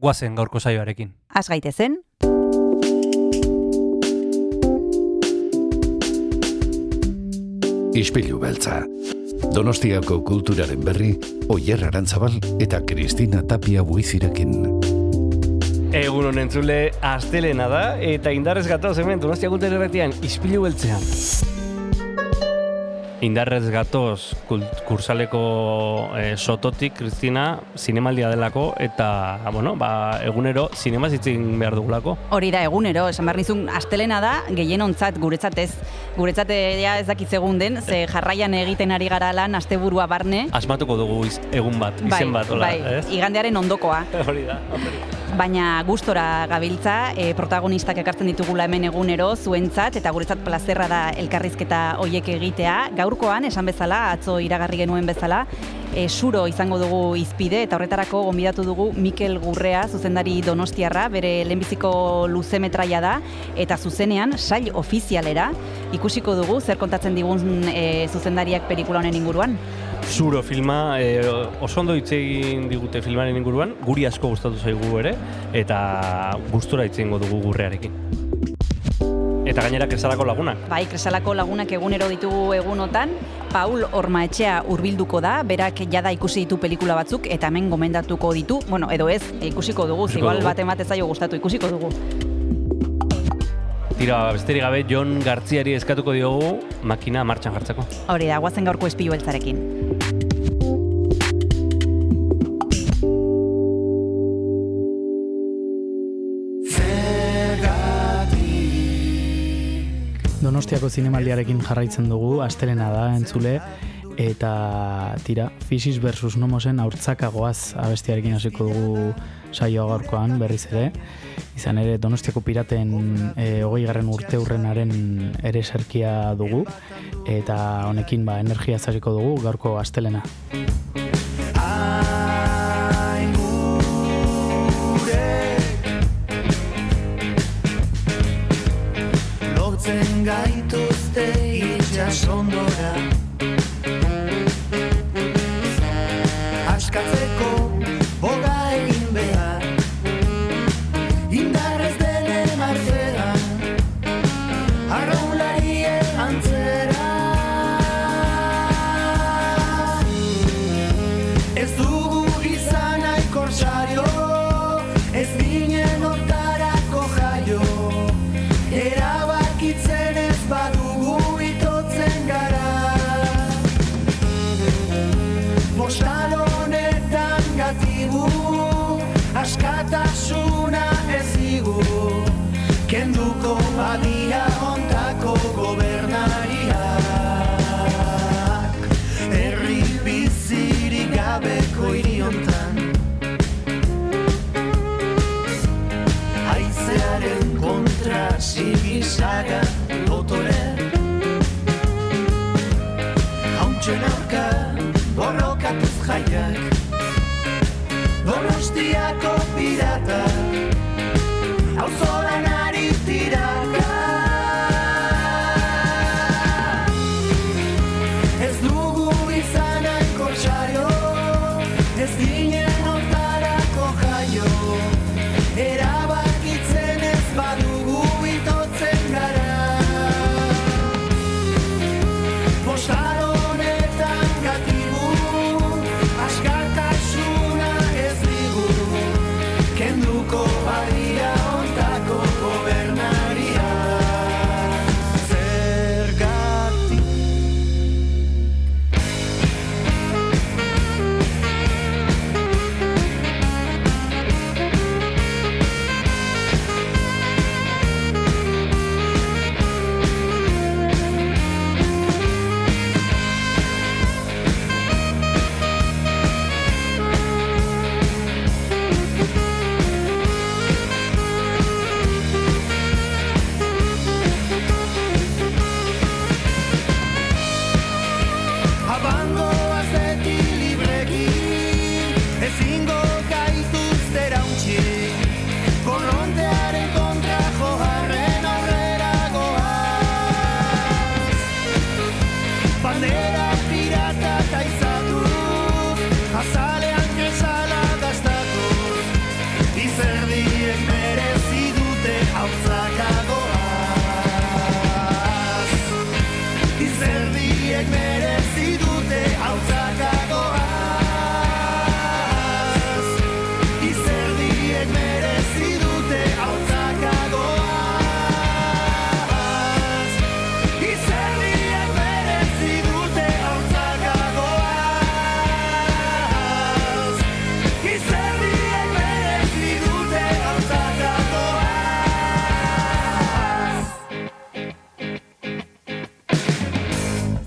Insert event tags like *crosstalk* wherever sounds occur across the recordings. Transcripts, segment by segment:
guazen gaurko saioarekin. Az gaitezen, Ispilu beltza. Donostiako kulturaren berri, Oyer Arantzabal eta Kristina Tapia buizirekin. Egun honen zule, astelena da, eta indarrez gatoz hemen, donostia kultura erretian, izpilu beltzean. Indarrez gatoz kursaleko eh, sototik, Kristina, zinemaldia delako, eta, bueno, ba, egunero, zinema zitzin behar dugulako. hori da egunero, esan behar nizun, astelena da, gehienontzat guretzat ez. Guretzat eh, ja ez dakit egun den, ze jarraian egiten ari gara lan asteburua barne. Asmatuko dugu iz, egun bat, izen bat, hola, bai, ez? igandearen ondokoa. *laughs* Hori da, hori da. Baina gustora gabiltza, e, protagonistak ekartzen ditugula hemen egunero zuentzat eta guretzat plazerra da elkarrizketa hoiek egitea. Gaurkoan, esan bezala, atzo iragarri genuen bezala, e, suro izango dugu izpide eta horretarako gonbidatu dugu Mikel Gurrea, zuzendari donostiarra, bere lehenbiziko luzemetraia da, eta zuzenean sail ofizialera ikusiko dugu zer kontatzen digun e, zuzendariak pelikula honen inguruan. Zuro filma, e, oso ondo hitz egin digute filmaren inguruan, guri asko gustatu zaigu ere, eta gustura hitz dugu gurrearekin. Eta gainera kresalako lagunak. Bai, kresalako lagunak egunero ditugu egunotan, Paul Ormaetxea hurbilduko da, berak jada ikusi ditu pelikula batzuk eta hemen gomendatuko ditu, bueno, edo ez, ikusiko dugu, Ikusiko igual dugu. bat emate zaio gustatu, ikusiko dugu. Tira, besterik gabe, Jon Gartziari eskatuko diogu makina martxan jartzeko. Hori da, guazen gaurko espilu beltzarekin. Donostiako zinemaldiarekin jarraitzen dugu, astelena da entzule, eta tira, Fisis versus Nomosen aurtzakagoaz abestiarekin hasiko dugu saioa gaurkoan berriz ere. Izan ere, Donostiako piraten e, hogei garren urte hurrenaren ere serkia dugu, eta honekin ba, energia hasiko dugu gaurko astelena. engaño. Kontra sigisaga dotore Hauntxen aurka borrokatuz jaiak. Donostiako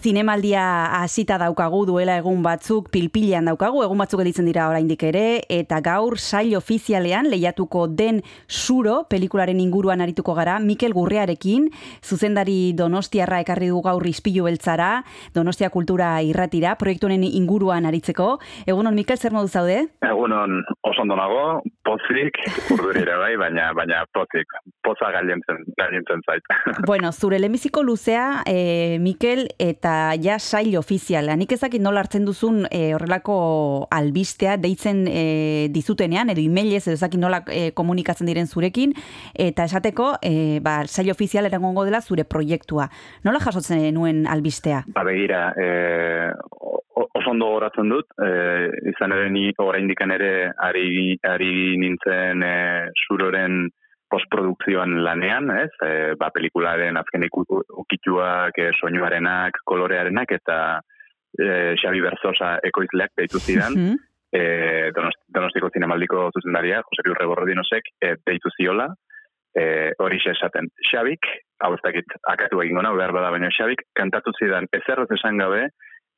Zinemaldia hasita daukagu duela egun batzuk pilpilean daukagu, egun batzuk editzen dira oraindik ere, eta gaur sail ofizialean lehiatuko den suro pelikularen inguruan arituko gara, Mikel Gurrearekin, zuzendari Donostiarra ekarri du gaur ispilu beltzara, Donostia Kultura irratira, proiektuaren inguruan aritzeko. Egunon, Mikel, zer modu zaude? Egunon oso ondo nago, pozik, urdurire bai, baina baina pozik, poza gailentzen, gailentzen zait. Bueno, zure lehenbiziko luzea, e, Mikel, eta ja sail ofiziala. Nik ezakit nola hartzen duzun e, horrelako albistea deitzen e, dizutenean, edo emailez, edo ezakit nola e, komunikatzen diren zurekin, eta esateko, e, ba, sail ofizial erangongo dela zure proiektua. Nola jasotzen nuen albistea? Ba begira, e, oso ondo goratzen dut, e, izan ere ni oraindikan ere ari, ari nintzen e, suroren postprodukzioan lanean, ez? E, ba, pelikularen azken ukituak, e, soinuarenak, kolorearenak, eta e, Xabi Berzosa ekoizleak deitu zidan, e, Donost, Donostiko zinemaldiko zuzendaria, Jose Luis Rebordinonek, e, deitu ziola, e, hori esaten. Xabik, hau ez dakit, akatu egingo nau, behar bada baina Xabik, kantatu zidan, ezerrez esan gabe,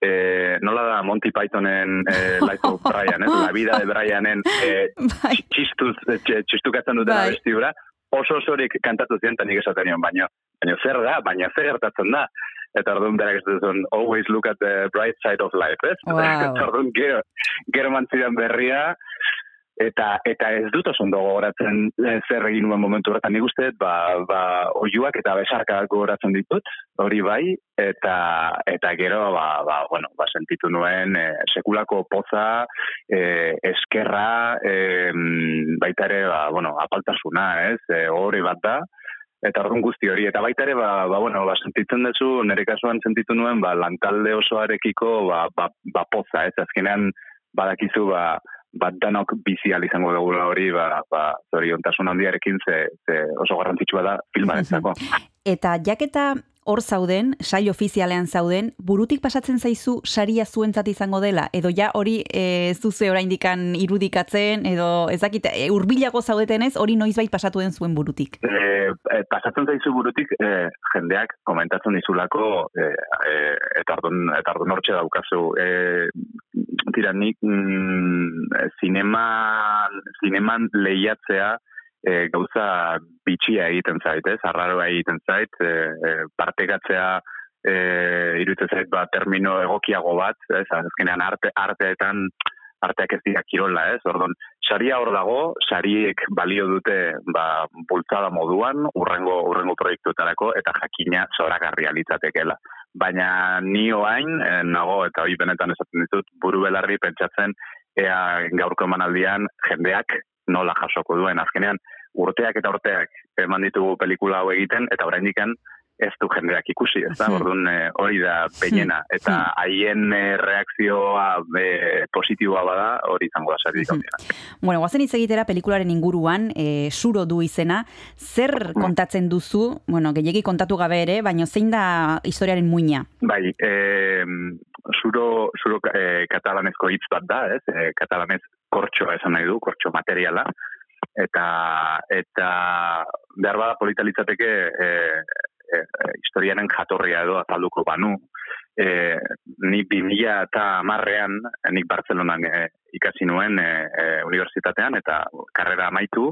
e, nola da Monty Pythonen e, Life of *laughs* Brian, ez? La vida de Brianen e, Bai. txistuz, tx- txistukatzen duten Bai. abestiura, oso osorik kantatu eta nik esaten nion, baina, baina zer da, baina zer gertatzen da, eta orduan berak ez duzun, always look at the bright side of life, ez? Wow. Eta *laughs* orduan gero, gero mantzidan berria, eta eta ez dut oso ondo gogoratzen eh, zer egin nuen momentu horretan. Nik uste ba, ba, oiuak eta besarkak gogoratzen ditut, hori bai, eta eta gero ba, ba, bueno, ba, sentitu nuen eh, sekulako poza, eh, eskerra, eh, baita ere, ba, bueno, apaltasuna, ez, eh, hori bat da, eta orduan guzti hori, eta baita ere, ba, ba, bueno, ba, sentitzen duzu, nire kasuan sentitu nuen, ba, lantalde osoarekiko, ba, ba, ba poza, ez, azkenean, badakizu, ba, bat danok bizi izango dugula hori, ba, ba, zoriontasun handiarekin ze, ze oso garrantzitsua da filmarentzako. *laughs* Eta jaketa hor zauden, sail ofizialean zauden, burutik pasatzen zaizu saria zuentzat izango dela? Edo ja hori e, zuze oraindikan irudikatzen, edo ezakit, e, urbilago zaudetenez, hori noizbait pasatu den zuen burutik? E, e, pasatzen zaizu burutik e, jendeak komentatzen dizulako e, e, eta ardun, eta ardun hortxe daukazu. E, tira, nik mm, zineman, zineman lehiatzea e, gauza bitxia egiten zait, ez? Arraroa egiten zait, e, e, partekatzea e, iruditzen zait ba, termino egokiago bat, ez? Azkenean arte, arteetan arteak ez dira kirola, ez? Ordon, saria hor dago, sariek balio dute ba, bultzada moduan, urrengo, urrengo proiektuetarako, eta jakina zoragarria litzatekela. Baina ni oain, eh, nago, eta hori benetan esaten ditut, buru belarri pentsatzen, ea gaurko emanaldian jendeak nola jasoko duen. Azkenean, urteak eta urteak eman ditugu pelikula hau egiten, eta oraindikan ez du jendeak ikusi, ez da? Hmm. Orduan eh, hori da peinena. Eta haien eh, reakzioa eh, positiboa bada, hori izango da Mhm. Bueno, guazen hitz egitera pelikularen inguruan, e, suro du izena, zer kontatzen duzu, bueno, gehiegi kontatu gabe ere, baina zein da historiaren muina? Bai, e, zuro, zuro e, katalanezko hitz bat da, ez? E, katalanez kortxoa esan nahi du, kortxo materiala. Eta, eta behar bada polita litzateke e, e, historiaren jatorria edo azalduko banu. E, ni 2000 eta marrean, nik Bartzelonan e, ikasi nuen e, e, unibertsitatean eta karrera amaitu.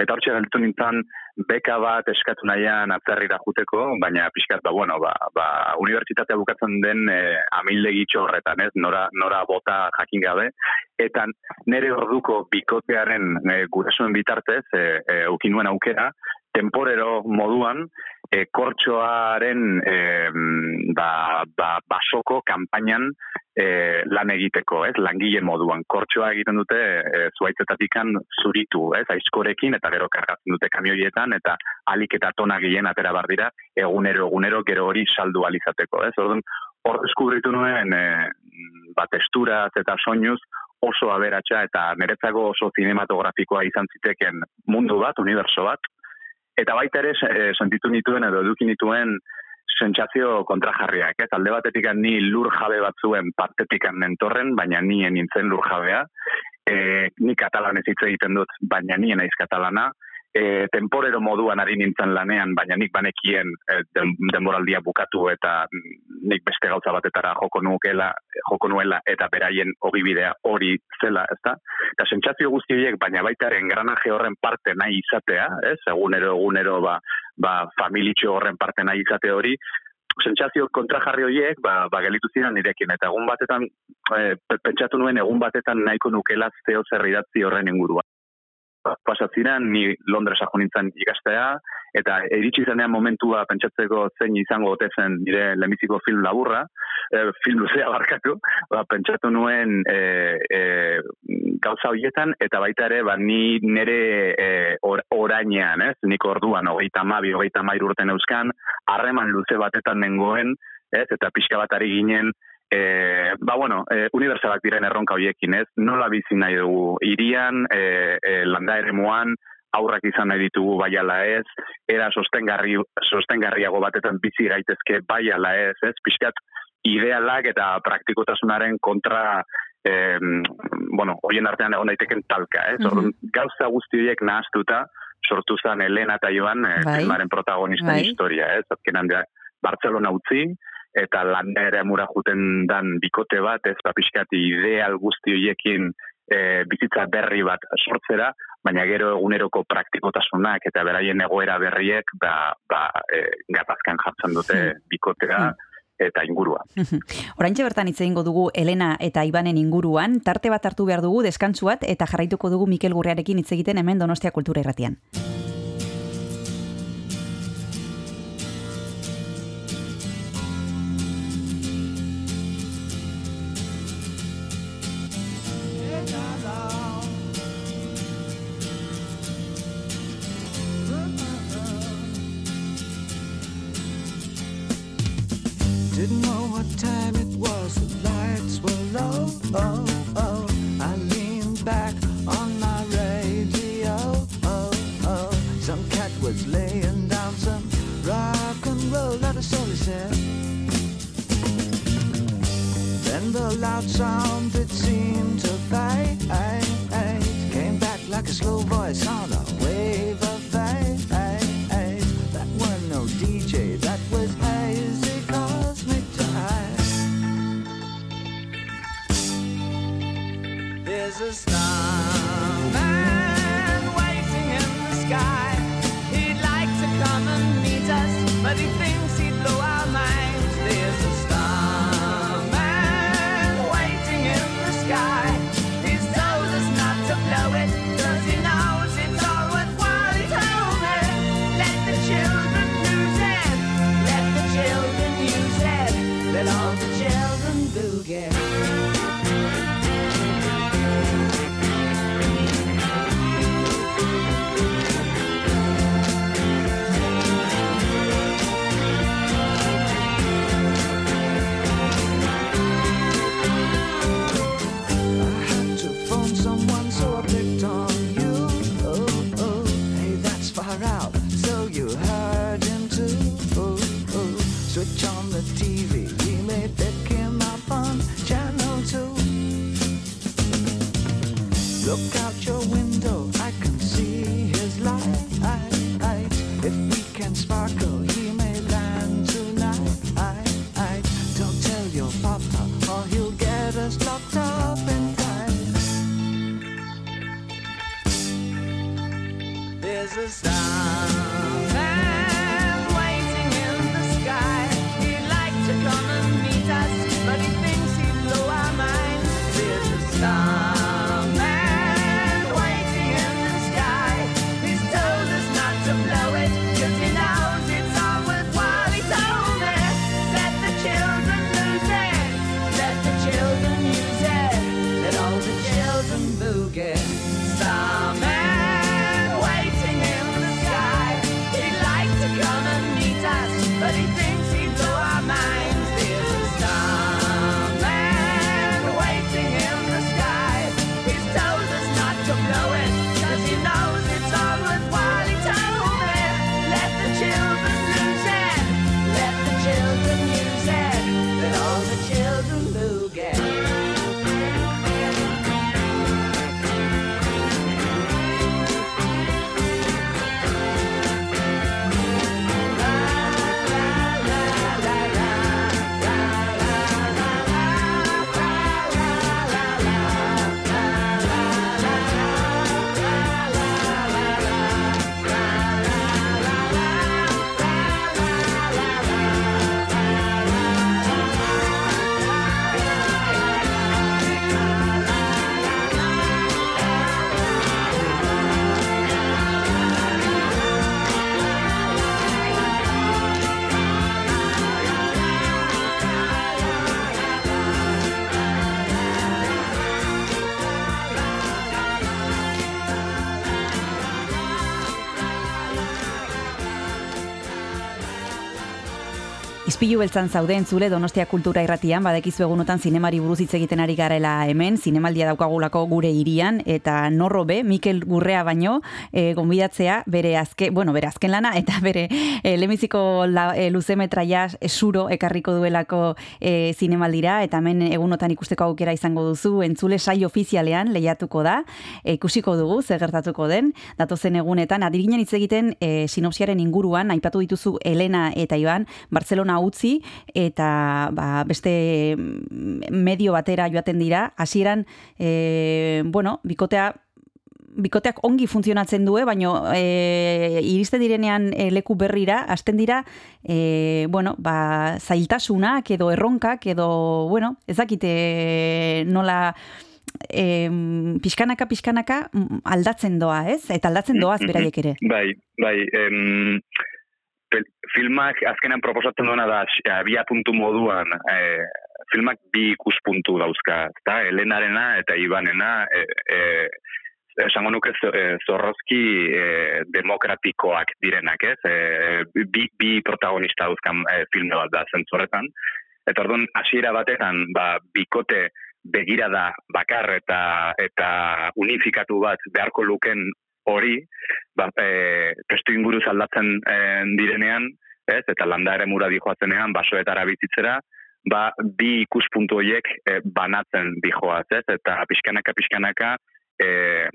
Eta hortxe galtu nintzen beka bat eskatu nahian atzerrira juteko, baina pixkat, ba, bueno, ba, ba, unibertsitatea bukatzen den e, amildegitxo horretan, ez? Nora, nora bota jakin gabe. Eta nire orduko bikotearen e, gurasoen bitartez, e, e, ukin nuen aukera, temporero moduan, e, kortxoaren e, ba, ba, basoko kanpainan e, lan egiteko, ez, langile moduan. Kortxoa egiten dute e, zuaitzetatikan zuritu, ez, aizkorekin, eta gero kargatzen dute kamioietan, eta alik eta tona gehien atera bar dira, egunero, egunero, gero hori saldu alizateko, ez. Orduan, hor deskubritu nuen, e, ba, testuraz eta soinuz, oso aberatsa eta niretzako oso cinematografikoa izan ziteken mundu bat, universo bat, eta baita ere e, sentitu nituen edo eduki nituen sentsazio kontrajarriak, ez? Alde batetik ni lur jabe batzuen partetik nentorren, baina nien nintzen lur jabea. E, ni katalanez hitz egiten dut, baina nien naiz katalana. E, temporero moduan ari nintzen lanean, baina nik banekien e, den, denboraldia bukatu eta nik beste gauza batetara joko nukela, joko nuela eta beraien ogibidea hori zela, ezta? Eta sentsazio guzti horiek, baina baita ere engranaje horren parte nahi izatea, ez? Egunero, egunero, ba, ba, familitxo horren parte nahi izate hori, sentsazio kontrajarri horiek ba, ba gelitu ziren nirekin eta egun batetan e, pentsatu nuen egun batetan nahiko nukela zeo zer idatzi horren ingurua. Ba, Pasatziren ni Londresa jo nintzen ikastea eta iritsi zenean momentua pentsatzeko zein izango ote zen nire lemiziko film laburra, e, film luzea barkatu, ba, pentsatu nuen e, e, gauza horietan eta baita ere ba, ni nire e, or, orainean, ez? Nik orduan hogeita mabi, hogeita mair urten euskan, harreman luze batetan nengoen, ez? Eta pixka bat ari ginen, e, ba bueno, e, unibertsalak diren erronka hoiekin, ez? Nola bizi nahi dugu irian, e, e, landa eremuan, aurrak izan nahi ditugu bai ala ez, era sostengarri, sostengarriago batetan bizi gaitezke bai ala ez, ez? Pixkat idealak eta praktikotasunaren kontra eh, bueno, hoien artean egon daiteken talka, ez? Mm Gauza guzti horiek nahaztuta, sortu zen Elena eta Joan, eh, Bai. filmaren protagonisten Bai. historia, ez? Azkenan da, Bartzelona utzi, eta landa ere amura juten dan bikote bat, ez, ba, pixkat ideal guzti horiekin e, bizitza berri bat sortzera, baina gero eguneroko praktikotasunak eta beraien egoera berriek ba, ba, e, gatazkan jartzen dute bikotea eta ingurua. Oraintxe bertan hitz egingo dugu Elena eta Ibanen inguruan, tarte bat hartu behar dugu deskantsu bat eta jarraituko dugu Mikel Gurrearekin hitz egiten hemen Donostia Kultura Irratian. Izpilu beltzan zauden zule Donostia Kultura Irratian, badekizu egunotan zinemari buruz hitz egiten ari garela hemen, zinemaldia daukagulako gure hirian. Eta norro be, Mikel Gurrea baino, e, gonbidatzea bere azke, bueno, bere azken lana eta bere e, lemiziko la, e, luzemetraia esuro ekarriko duelako e, zinemaldira. Eta hemen egunotan ikusteko aukera izango duzu, entzule sai ofizialean lehiatuko da, e, ikusiko dugu zer gertatuko den, datozen egunetan, adirinen hitz egiten e, sinopsiaren inguruan, aipatu dituzu Elena eta Iban, Barcelona utzi eta ba, beste medio batera joaten dira, hasieran e, bueno, bikotea bikoteak ongi funtzionatzen due, baino e, iriste direnean e, leku berrira, hasten dira, e, bueno, ba, zailtasunak edo erronkak edo, bueno, ez dakite nola e, pixkanaka, pixkanaka aldatzen doa, ez? Eta aldatzen doaz beraiek ere. Bai, bai, em, filmak azkenan proposatzen duena da eh, abia puntu moduan e, filmak bi ikuspuntu dauzka, ezta? Helenarena eta Ibanena e, e, esango nuke zo- zorrozki e, demokratikoak direnak, ez? E, bi, bi protagonista dauzkan e, filme bat da zentzorretan. Eta orduan hasiera batean ba, bikote begirada bakar eta eta unifikatu bat beharko luken hori, ba, e, testu inguruz aldatzen e, direnean, ez, eta landa ere mura dijoazenean, basoetara bizitzera, ba, bi ikuspuntu horiek e, banatzen dijoaz, ez, eta pixkanaka, pixkanaka, e,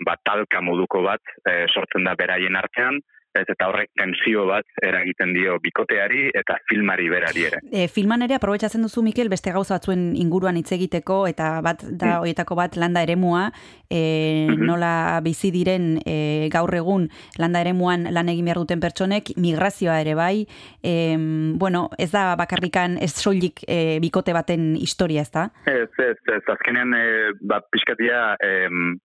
ba, talka moduko bat e, sortzen da beraien artean, ez, eta horrek tensio bat eragiten dio bikoteari eta filmari berari ere. E, filman ere aprobetsatzen duzu Mikel beste gauza batzuen inguruan hitz egiteko eta bat da Mm. horietako bat landa eremua e, Mhm. nola bizi diren e, gaur egun landa eremuan lan egin behar duten pertsonek migrazioa ere bai e, bueno ez da bakarrikan ez soilik e, bikote baten historia ez da Ez, ez, ez, azkenean, e, ba, pixkatia, em,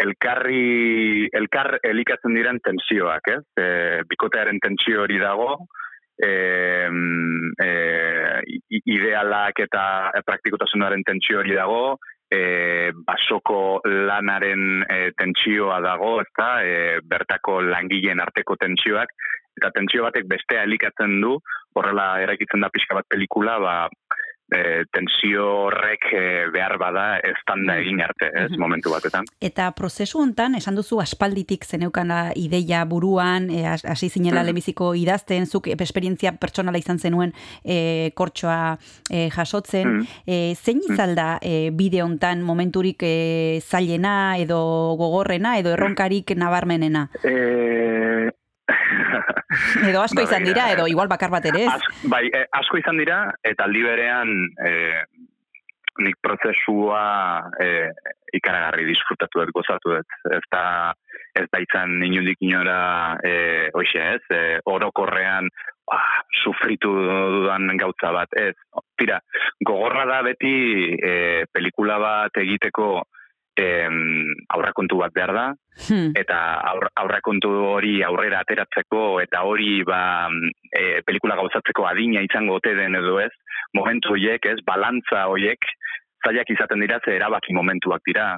elkarri, elkar elikatzen diren tensioak, ez? E, bikotearen tensio hori dago, e, e, idealak eta praktikotasunaren tentsio hori dago, e, basoko lanaren e, tentsioa dago, ezta? E, bertako langileen arteko tentsioak, eta tentsio batek bestea elikatzen du, horrela eraikitzen da pixka bat pelikula, ba, e, tensio horrek e, behar bada estanda egin arte, ez, Mhm. momentu batetan. Eta prozesu hontan esan duzu aspalditik zeneukana ideia buruan, e, has- hasi zinela Mhm. lehenbiziko idazten, zuk esperientzia pertsonala izan zenuen e, kortxoa e, jasotzen. Mhm. E, zein izan da e, bide hontan momenturik e, zailena edo gogorrena edo erronkarik nabarmenena? E... *laughs* Edo asko Ba, izan dira, edo igual bakar bat ere ez? As, bai, e, asko izan dira, eta aldi berean e, nik prozesua e, ikaragarri disfrutatu dut, gozatu dut. Ez da, ez da izan inundik inora, e, hoxe ez, e, orokorrean, ah, sufritu dudan gautza bat, ez. Tira, gogorra da beti e, pelikula bat egiteko em, aurrakontu bat behar da, Hmm. eta aur, aurrekontu hori aurrera ateratzeko eta hori ba, e, pelikula gauzatzeko adina izango ote den edo ez, momentu horiek, ez, balantza horiek, zailak izaten dira, ze erabaki momentuak dira,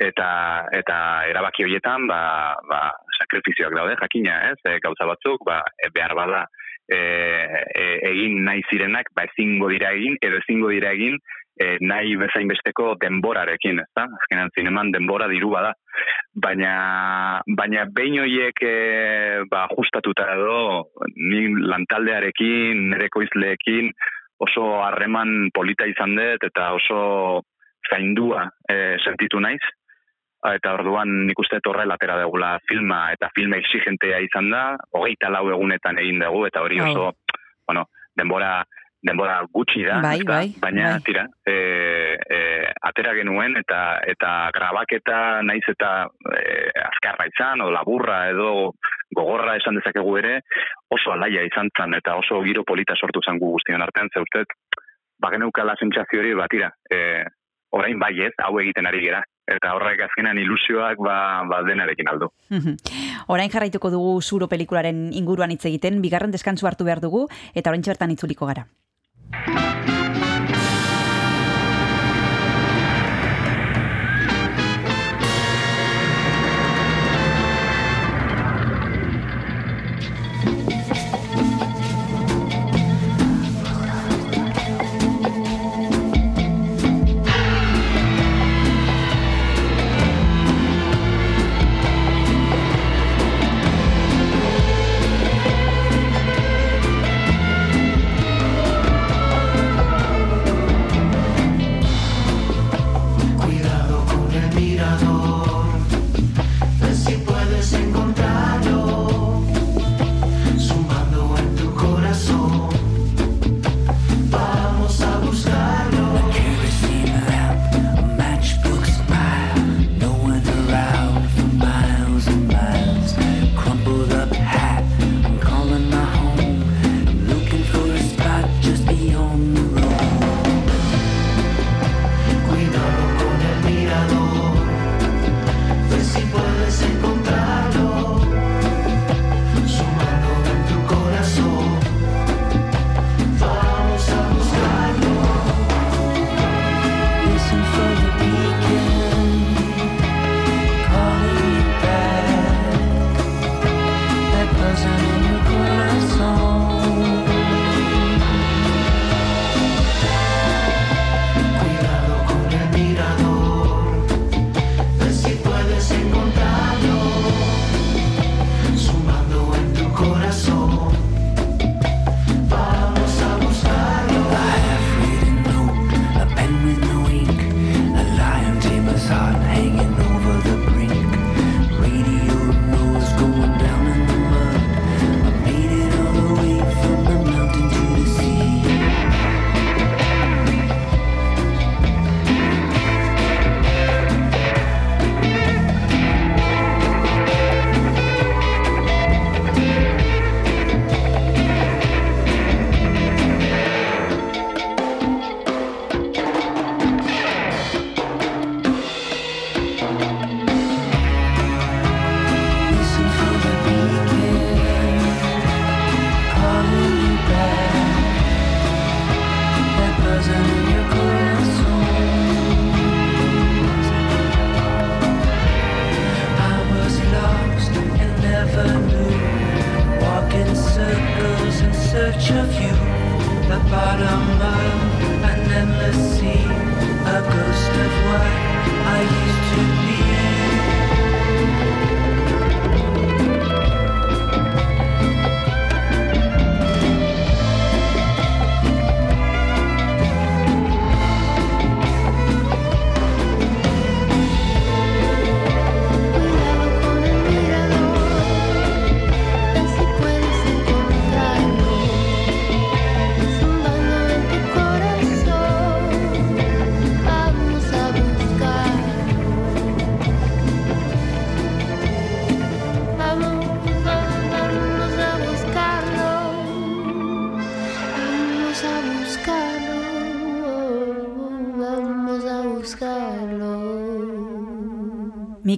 eta eta erabaki horietan ba, ba, sakrifizioak daude, jakina, ez, e, gauza batzuk, ba, e, behar bada, e, e, egin nahi zirenak, ba, ezingo dira egin, edo ezingo dira egin, e, nahi bezain besteko denborarekin, ez da? Azkenan zineman denbora diru bada. Baina, baina behin horiek e, ba, ajustatuta edo, ni lantaldearekin, nire koizleekin, oso harreman polita izan dut, eta oso zaindua e, sentitu naiz. Eta orduan nik uste horrela atera degula filma, eta filme exigentea izan da, hogeita lau egunetan egin dugu, eta hori Bai. oso, bueno, denbora denbora gutxi da, Bai, bai, baina bai. tira, e, e, atera genuen eta eta grabaketa naiz eta e, azkarra izan, o laburra edo gogorra esan dezakegu ere, oso alaia izan zen eta oso giro polita sortu zen gu guztion artean, ze uste, bageneukala sentsazio hori, batira, e, orain bai ez, hau egiten ari gera. Eta horrek azkenan ilusioak ba, ba denarekin aldu. Mhm. Orain jarraituko dugu zuro pelikularen inguruan hitz egiten, bigarren deskantzu hartu behar dugu, eta orain bertan itzuliko gara. Música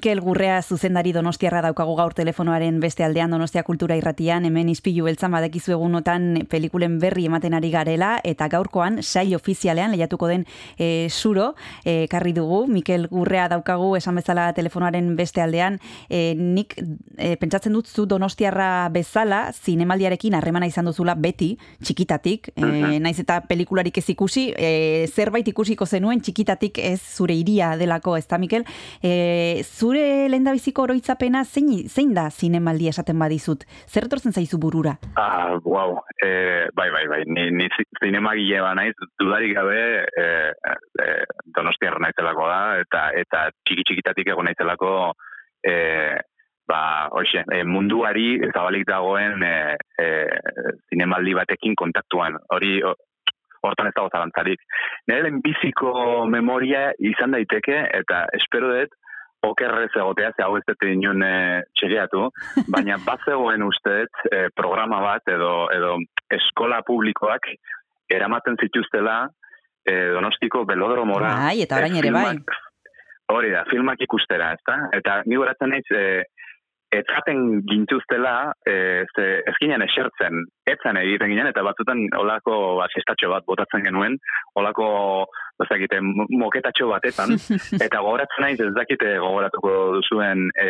Mikel Gurrea zuzendari Donostiarra daukagu gaur telefonoaren beste aldean Donostia Kultura Irratian, hemen izpilu beltzan badekizu egunotan pelikulen berri ematen ari garela, eta gaurkoan sail ofizialean lehiatuko den e, suro, e, karri dugu, Mikel Gurrea daukagu esan bezala telefonoaren beste aldean, e, nik e, pentsatzen dut zu Donostiarra bezala, zinemaldiarekin harremana izan duzula beti, txikitatik, e, naiz eta pelikularik ez ikusi, e, zerbait ikusiko zenuen txikitatik ez zure iria delako, ez da Mikel, e, zure lehendabiziko oroitzapena zein, zein da zinemaldi esaten badizut? Zer etortzen zaizu burura? Ah, wow. E, bai, bai, bai. Ni, ni zi- zinemagile ba naiz, dudarik gabe e, e, donostiarra naizelako da, eta eta txiki txikitatik egon naizelako e, ba, hoxe, e, munduari zabalik dagoen e, e, zinemaldi batekin kontaktuan. Hori, hortan ez dago zalantzarik. Nire lehenbiziko memoria izan daiteke, eta espero dut, okerrez egotea, ze hau ez dut inun e, txegeatu, *laughs* baina bazegoen usteet e, programa bat edo, edo eskola publikoak eramaten zituztela e, donostiko belodromora. Bai, eta orain ere bai. Hori da, filmak ikustera, ezta? Eta ni goratzen naiz, e, etzaten gintuztela, e, ze ezkinen esertzen, etzan egiten ginen, eta batzutan olako asistatxo bat botatzen genuen, olako, ezakite, mo- moketatxo batetan, *laughs* eta gogoratzen naiz, ez dakite gogoratuko duzuen e,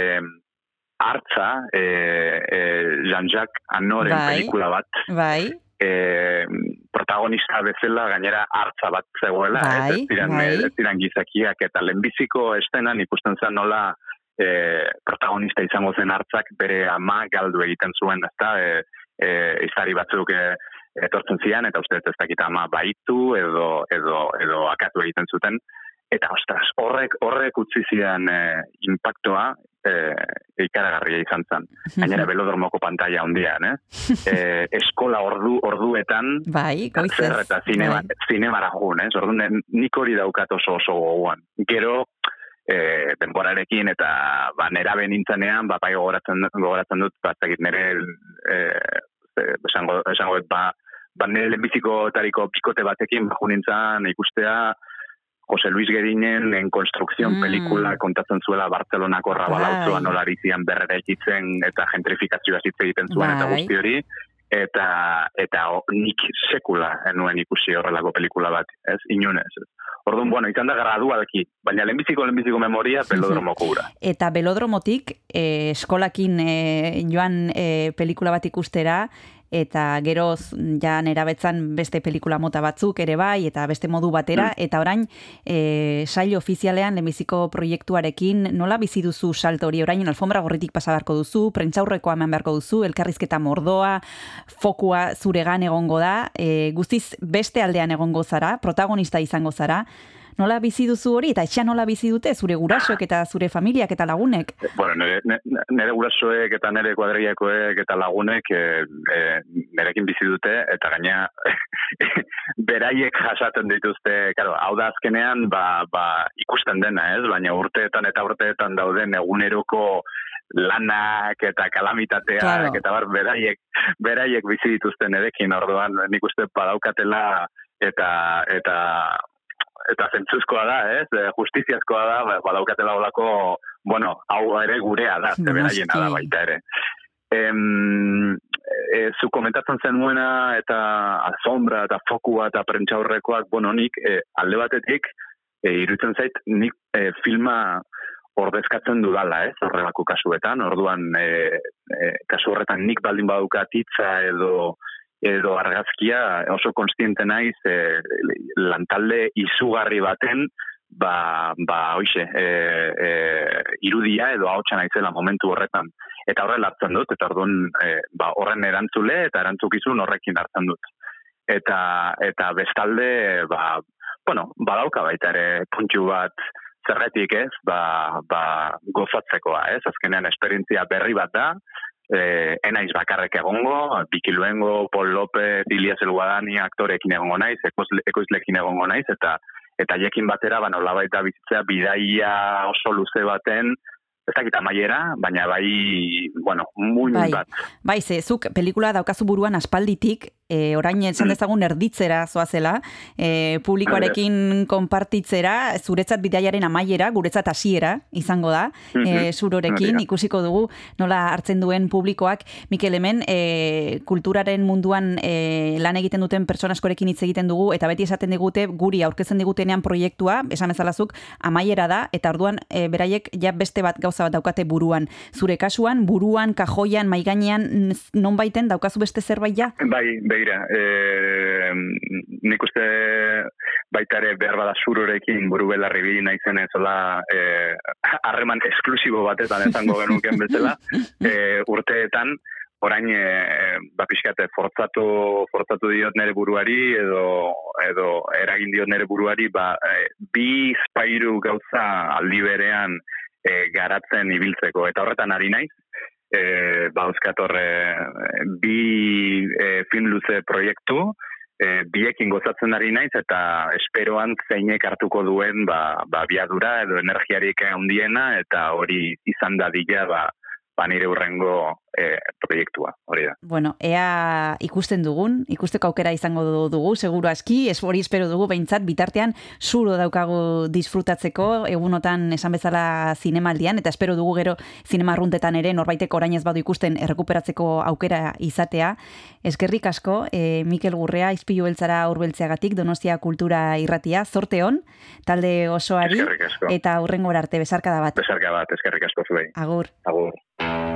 hartza, e, e, Jean-Jacques Anoren Bai. pelikula bat, Bai, e, protagonista bezala gainera hartza bat zegoela, Bai, ez, ez ziren, bai. ez ziren gizakiak, eta lehenbiziko estenan ikusten zen nola e, protagonista izango zen hartzak bere ama galdu egiten zuen, ezta, e, e, izari batzuk e, etortzen zian, eta uste ez dakit ama baitu edo, edo, edo akatu egiten zuten, eta ostras, horrek, horrek utzi zidan e, impactoa e, ikaragarria izan zen. Gainera, *laughs* belodromoko pantalla handian, eh? *laughs* e, eskola ordu orduetan bai, zer goizez. eta zinema, Bai. zinemara jun, ez? Orduan, ne- nik hori daukat oso oso gogoan. Gero, e, denborarekin eta ba, nera nintzenean, ba, bai gogoratzen, gogoratzen dut, ba, ez dakit nire, e, esango, esango ba, ba nire lehenbiziko tariko pikote batekin, ba, jo nintzen ikustea, Jose Luis Gerinen en Construcción Mm. pelikula kontatzen zuela Barcelonako rabalauzoa Bai. nola bizian berrera ekitzen eta gentrifikazioa hitz egiten zuen eta Bai. guzti hori eta eta o- nik sekula enuen ikusi horrelako pelikula bat, ez? Inunez. Ez. Orduan, bueno, izan da gradualki, baina lehenbiziko lehenbiziko memoria pelodromoko ura. Eta belodromotik eh, eskolakin eh, joan eh, pelikula bat ikustera, eta geroz ja nerabetzan beste pelikula mota batzuk ere bai, eta beste modu batera, eta orain e, sail ofizialean lehenbiziko proiektuarekin nola bizi duzu salto hori? Orain alfombra gorritik pasa beharko duzu, prentxaurrekoa eman beharko duzu, elkarrizketa mordoa, fokua zuregan egongo da, e, guztiz beste aldean egongo zara, protagonista izango zara, nola bizi duzu hori, eta etxean nola bizi dute zure gurasoek eta zure familiak eta lagunek. Bueno, nire, nire, nire gurasoek eta nire kuadriakoek eta lagunek e, e, nirekin bizi dute, eta gaina *laughs* beraiek jasaten dituzte, claro, hau da azkenean ba, ba, ikusten dena, ez? Baina urteetan eta urteetan dauden eguneroko lanak eta kalamitateak Claro. eta bar beraiek beraiek bizi dituzten edekin orduan nik uste badaukatela eta eta eta zentzuzkoa da, ez? E, Justiziazkoa da, ba- badaukatela olako, bueno, hau ere gurea da, ze beraiena da baita ere. Em, e, zu komentatzen zenuena eta asombra eta fokua eta prentxaurrekoak, bueno, nik e, alde batetik e, iruditzen zait nik e, filma ordezkatzen dudala, ez, horrelako kasuetan, orduan e, e, kasu horretan nik baldin badukat hitza edo edo argazkia oso konstiente naiz e, lantalde izugarri baten ba, ba hoixe, e, e, irudia edo ahotsa naizela momentu horretan. Eta horrela hartzen dut, eta orduan e, ba, horren erantzule eta erantzukizun horrekin hartzen dut. Eta, eta bestalde, ba, bueno, badauka baita ere puntxu bat zerretik ez, ba, ba, gozatzekoa ez, azkenean esperientzia berri bat da, eh, enaiz bakarrek egongo, Biki Luengo, Paul López, Ilias Elguadani aktorekin egongo naiz, ekoizle- ekoizlekin egongo naiz, eta eta jekin batera, ba, nolabait da bizitzea bidaia oso luze baten, ez dakit amaiera, baina bai, bueno, muin Bai. bat. Bai, ze, zuk pelikula daukazu buruan aspalditik, e, orain esan *clears throat* dezagun erditzera zoazela, e, publikoarekin konpartitzera, zuretzat bidaiaren amaiera, guretzat hasiera izango da, e, zurorekin, Hori da. ikusiko dugu nola hartzen duen publikoak, Mikel hemen, e, kulturaren munduan e, lan egiten duten pertsona askorekin hitz egiten dugu, eta beti esaten digute, guri aurkezten digutenean proiektua, esan bezalazuk, amaiera da, eta orduan e, beraiek ja beste bat gauza bat daukate buruan. Zure kasuan, buruan, kajoian, maigainean, non baiten daukazu beste zerbait ja? Bai, begira, e, nik uste baita ere behar bada zurorekin buru belarri bi naizen ezola e, harreman esklusibo batetan esango genuken bezala, e, urteetan, orain e, ba pixkate forzatu forzatu diot nere buruari edo edo eragin diot nere buruari ba e, bi spairu gauza aldi berean e, garatzen ibiltzeko. Eta horretan ari naiz e, ba euskat horre bi e, film luze proiektu e, biekin gozatzen ari naiz eta esperoan zeinek hartuko duen ba, ba biadura edo energiarik handiena eta hori izan dadila ba, ba nire urrengo e, proiektua, hori da. Bueno, ea ikusten dugun, ikusteko aukera izango du- dugu, seguru aski, ez hori espero dugu behintzat, bitartean zuro daukagu disfrutatzeko, egunotan esan bezala zinemaldian, eta espero dugu gero zinema arruntetan ere norbaitek orain ez badu ikusten errekuperatzeko aukera izatea. Eskerrik asko, e, Mikel Gurrea, izpilu beltzara urbeltzeagatik, Donostia Kultura Irratia, zorte hon, talde osoari, eta hurrengora arte, besarkada bat. Besarka bat, eskerrik asko zuei. Agur. Agur. Bizi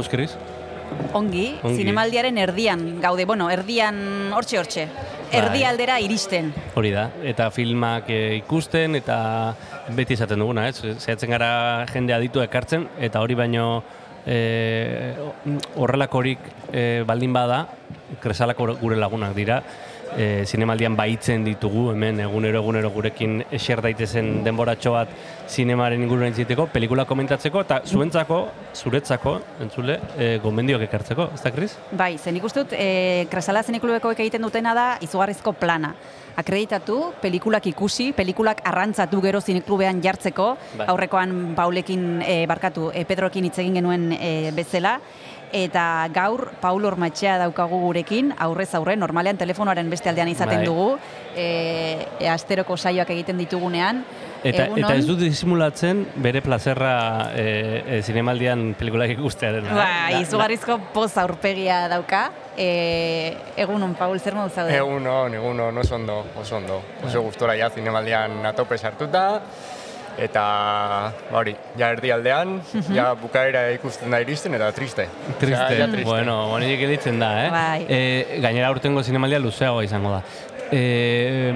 moduz, Kris? Ongi, Ongi. zinemaldiaren erdian gaude, bueno, erdian hortxe hortxe. Bai. aldera iristen. Hori da, eta filmak eh, ikusten, eta beti esaten duguna, ez? Zehatzen gara jende aditu ekartzen, eta hori baino eh, horrelakorik eh, baldin bada, kresalako gure lagunak dira, e, zinemaldian baitzen ditugu, hemen egunero egunero gurekin eser daitezen denboratxo bat zinemaren inguruan entziteko, pelikula komentatzeko, eta zuentzako, zuretzako, entzule, e, gomendioak ekartzeko, ez da, Kris? Bai, zen ikusten dut, e, Kresala zenikulobekoek egiten dutena da izugarrizko plana. Akreditatu, pelikulak ikusi, pelikulak arrantzatu gero zineklubean jartzeko, Bai. aurrekoan Paulekin e, barkatu, e, Pedrokin hitz egin genuen e, bezala, eta gaur Paul Ormatxea daukagu gurekin, aurrez aurre, normalean telefonoaren beste aldean izaten Bai. dugu, e, e, asteroko saioak egiten ditugunean. Eta, Egunon. eta ez du disimulatzen bere plazerra e, e, zinemaldian pelikulak ikustearen. Bai, izugarrizko poz aurpegia dauka. E, egunon, Paul, zer modu zaude? Egun hon, egun hon, oso ondo, oso ondo. Oso gustora ja zinemaldian atope sartuta, eta ba hori, ja erdialdean, ja bukaera ikusten da iristen, eta triste. Triste, Ja, ja triste. bueno, horiek editzen da, eh? Bai. E, gainera aurtengo zinemaldia luzeagoa izango da. E,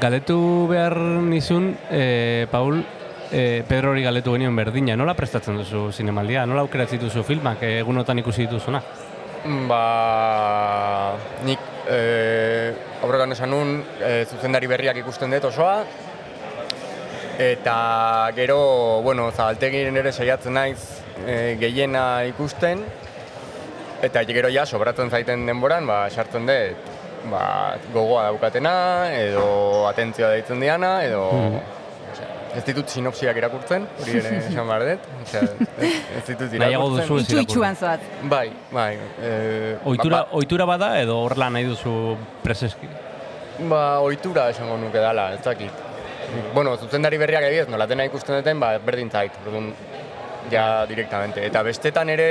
galetu behar nizun, e, Paul, e, Pedro hori galetu genion berdina, nola prestatzen duzu zinemaldia? Nola aukeratzen dituzu filmak egunotan ikusi dituzuna? Ba, nik e, aurrekan esan nun, e, zuzendari berriak ikusten dut osoa, eta gero, bueno, zabaltegin ere saiatzen naiz e, gehiena ikusten, eta gero ja, sobratzen zaiten denboran, ba, sartzen dut, ba, gogoa daukatena, edo atentzioa deitzen diana, edo... osea, Ez ditut sinopsiak irakurtzen, hori ere *laughs* esan behar dut. Osea, ez, ez ditut irakurtzen. Itxu itxuan zoaz. Bai, bai. E, Oitura, ba, ohitura bada edo horrela nahi duzu preseski? ba, ohitura esango nuke dala, ez dakit. Bueno, zuzendari berriak egiez, nolatena ikusten duten, ba, berdin zait, orduan, ja direktamente. Eta bestetan ere,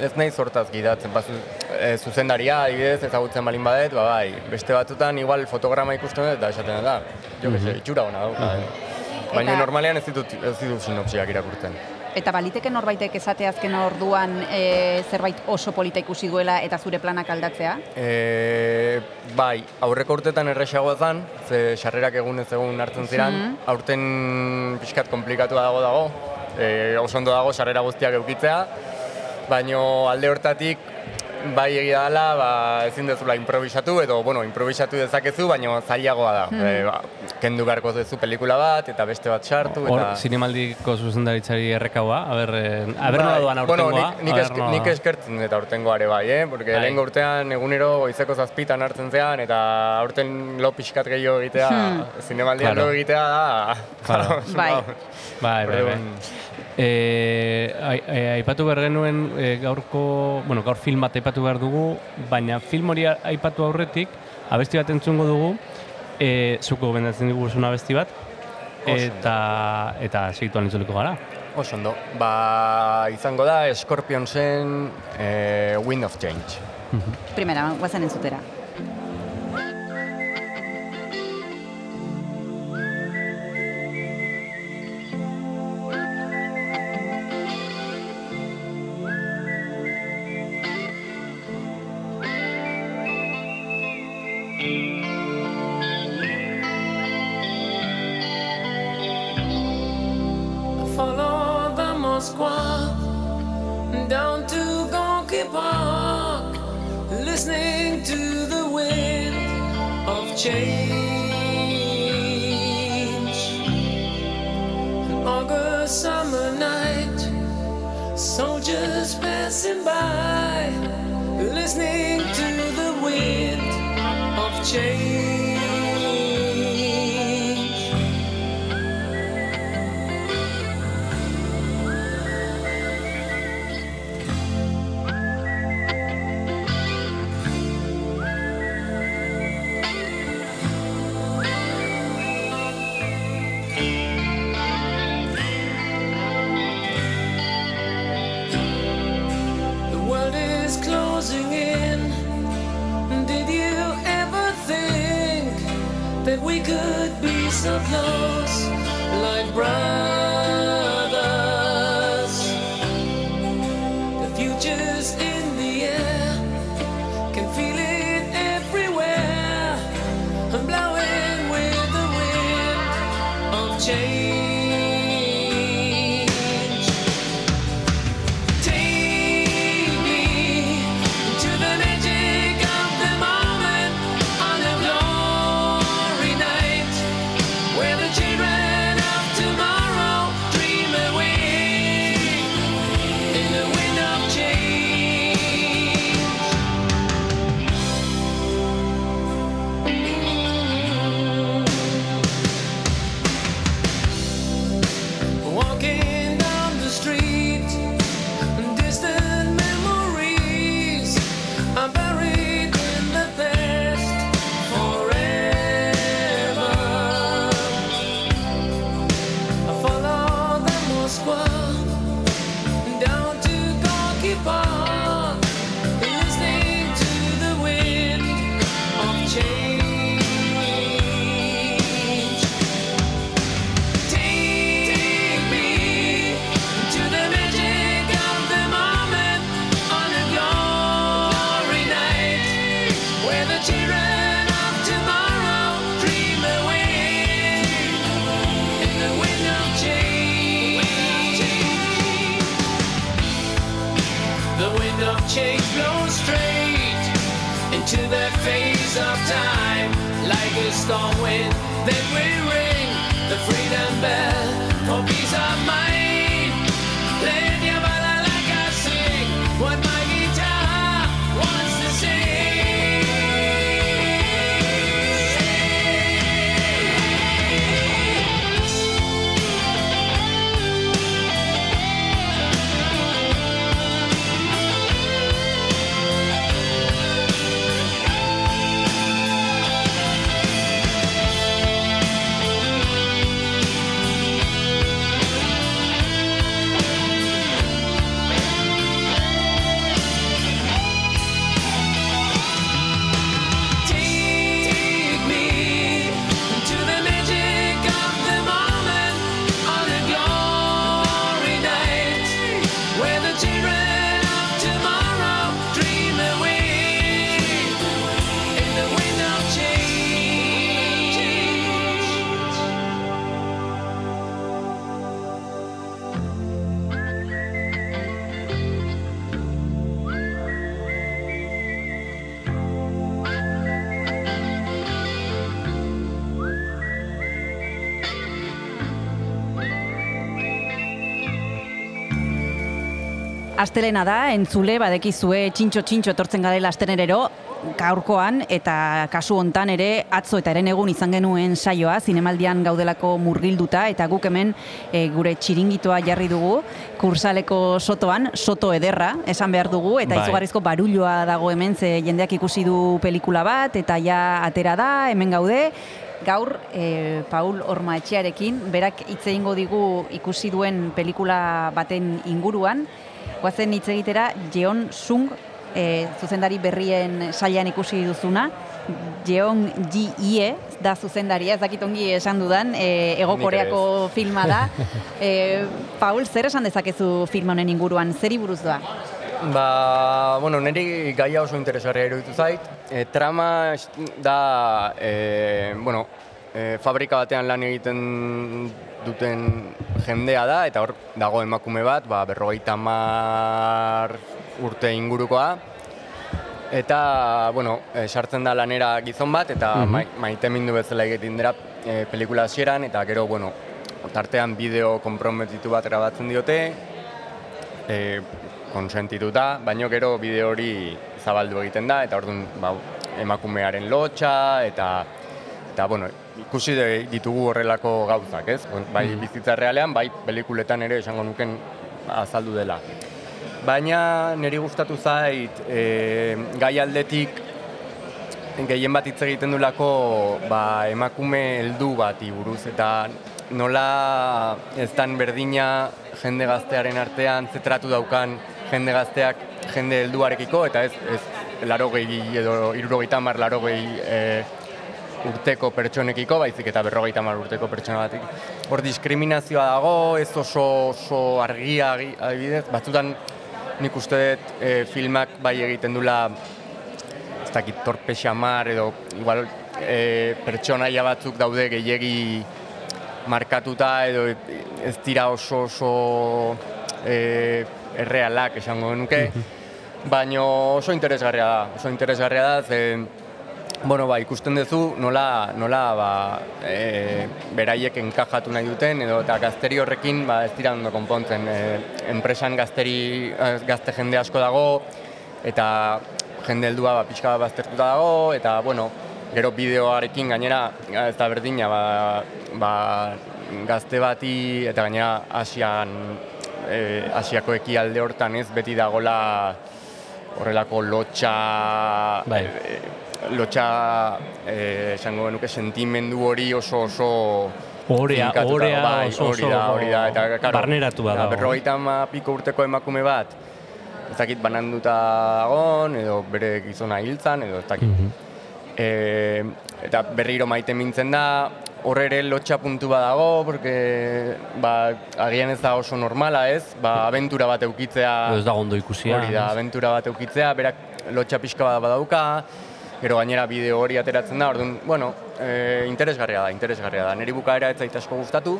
ez nahi zortaz gidatzen, ba, zu, e, zuzendaria, adibidez, ezagutzen balin badet, ba, bai, beste batzutan igual fotograma ikusten dut, eta esaten da, jo que se, itxura hona dauka. eh. Baina Eta- normalean ez ditut, ez ditut sinopsiak irakurtzen. Eta baliteke norbaitek esate azken orduan e, zerbait oso polita ikusi duela eta zure planak aldatzea? E, bai, aurreko urtetan erresagoa zen, ze sarrerak egun ez egun hartzen ziren, Mhm. aurten pixkat komplikatua dago dago, e, oso ondo dago sarrera guztiak eukitzea, baino alde hortatik bai egia dela, ba, ezin dezula improvisatu, edo, bueno, improvisatu dezakezu, baina zailagoa da. Hmm. E, ba, kendu beharko duzu pelikula bat, eta beste bat sartu, Hor, eta... zinemaldiko zuzendaritzari errekaua, aber, eh, aber Bai, doan bueno, aurtengoa. nik, nik, aber esk, nola- nik eskertzen dut aurtengoa ere bai, eh? Porque Bai. lehengo urtean egunero goizeko zazpitan hartzen zean, eta aurten lo pixkat gehiago egitea, Hmm. zinemaldian Claro. lo egitea da... Claro. *laughs* Bai. Bai, bai, bai. E, ai- e, aipatu behar genuen e, gaurko, bueno, gaur film bat aipatu behar dugu, baina film hori aipatu aurretik, abesti bat entzungo dugu, e, zuko gomendatzen diguzun abesti bat, eta, eta segituan itzuliko gara. Oso ondo. Ba, izango da Scorpionsen eh, Wind of Change. Primera, guazen entzutera. That we could be so close, like brothers? Storm wind Astelena da, entzule, badekizue txintxo txintxo etortzen garela astenerero, gaurkoan eta kasu hontan ere atzo eta eren egun izan genuen saioa zinemaldian gaudelako murgilduta eta guk hemen e, gure txiringitoa jarri dugu kursaleko sotoan, soto ederra esan behar dugu eta Bai. izugarrizko barulloa dago hemen ze jendeak ikusi du pelikula bat eta ja atera da, hemen gaude Gaur, e, Paul Ormaetxearekin, berak hitz egingo digu ikusi duen pelikula baten inguruan, Goazen hitz egitera Jeon Sung e, zuzendari berrien sailean ikusi duzuna. Jeon Ji Ie da zuzendaria, ez dakit ongi esan dudan, e, Ego Koreako filma da. *laughs* E, Paul, zer esan dezakezu film honen inguruan, zeri buruz doa? Ba, bueno, niri gaia oso interesgarria iruditu zait. E, trama da, e, bueno, e, fabrika batean lan egiten duten jendea da, eta hor dago emakume bat, ba, berrogeita mar urte ingurukoa. Eta, bueno, e, sartzen da lanera gizon bat, eta Mhm. mai, maite mindu bezala egiten dira e, pelikula hasieran, eta gero, bueno, tartean bideo konprometitu bat erabatzen diote, e, konsentituta, baino gero bideo hori zabaldu egiten da, eta orduan ba, emakumearen lotxa, eta, eta bueno, ikusi ditugu horrelako gauzak, ez? Bai bizitza realean, bai pelikuletan ere esango nuken azaldu dela. Baina niri gustatu zait, e, gai aldetik gehien bat hitz egiten dulako ba, emakume heldu bati buruz eta nola ez dan berdina jende gaztearen artean zetratu daukan jende gazteak jende helduarekiko eta ez, ez larogei edo irurogeita hamar larogei e, urteko pertsonekiko, baizik eta berrogeita hamar urteko pertsona batik. Hor diskriminazioa dago, ez oso, oso argia adibidez, batzutan nik uste dut e, filmak bai egiten dula ez dakit torpe xamar edo igual e, pertsonaia batzuk daude gehiegi markatuta edo ez dira oso oso e, errealak esango nuke, baino oso interesgarria da, oso interesgarria da, ze, bueno, ba, ikusten duzu nola, nola ba, e, beraiek enkajatu nahi duten, edo eta gazteri horrekin ba, ez dira ondo konpontzen. E, enpresan gazteri, eh, gazte jende asko dago, eta jende heldua ba, pixka baztertuta dago, eta bueno, gero bideoarekin gainera ez da berdina, ba, ba, gazte bati eta gainera Asian, e, Asiako ekialde hortan ez beti dagola horrelako lotxa, Bai. e, lotxa, e, esango nuke sentimendu hori oso oso Orea, orea bai, oso, hori da, hori da, eta, claro, barneratu da, badago. berrogeita ama piko urteko emakume bat, ez dakit bananduta agon, edo bere gizona hiltzan, edo ez dakit. Mhm. E, eta berriro maite mintzen da, hor ere lotxa puntu bat dago, porque ba, agian ez da oso normala ez, ba, abentura bat eukitzea, Ez dago ondo ikusia. hori da, abentura bat eukitzea, berak lotxa pixka bat badauka, gero gainera bideo hori ateratzen da, orduan, bueno, e, interesgarria da, interesgarria da. Neri bukaera ez zait asko gustatu,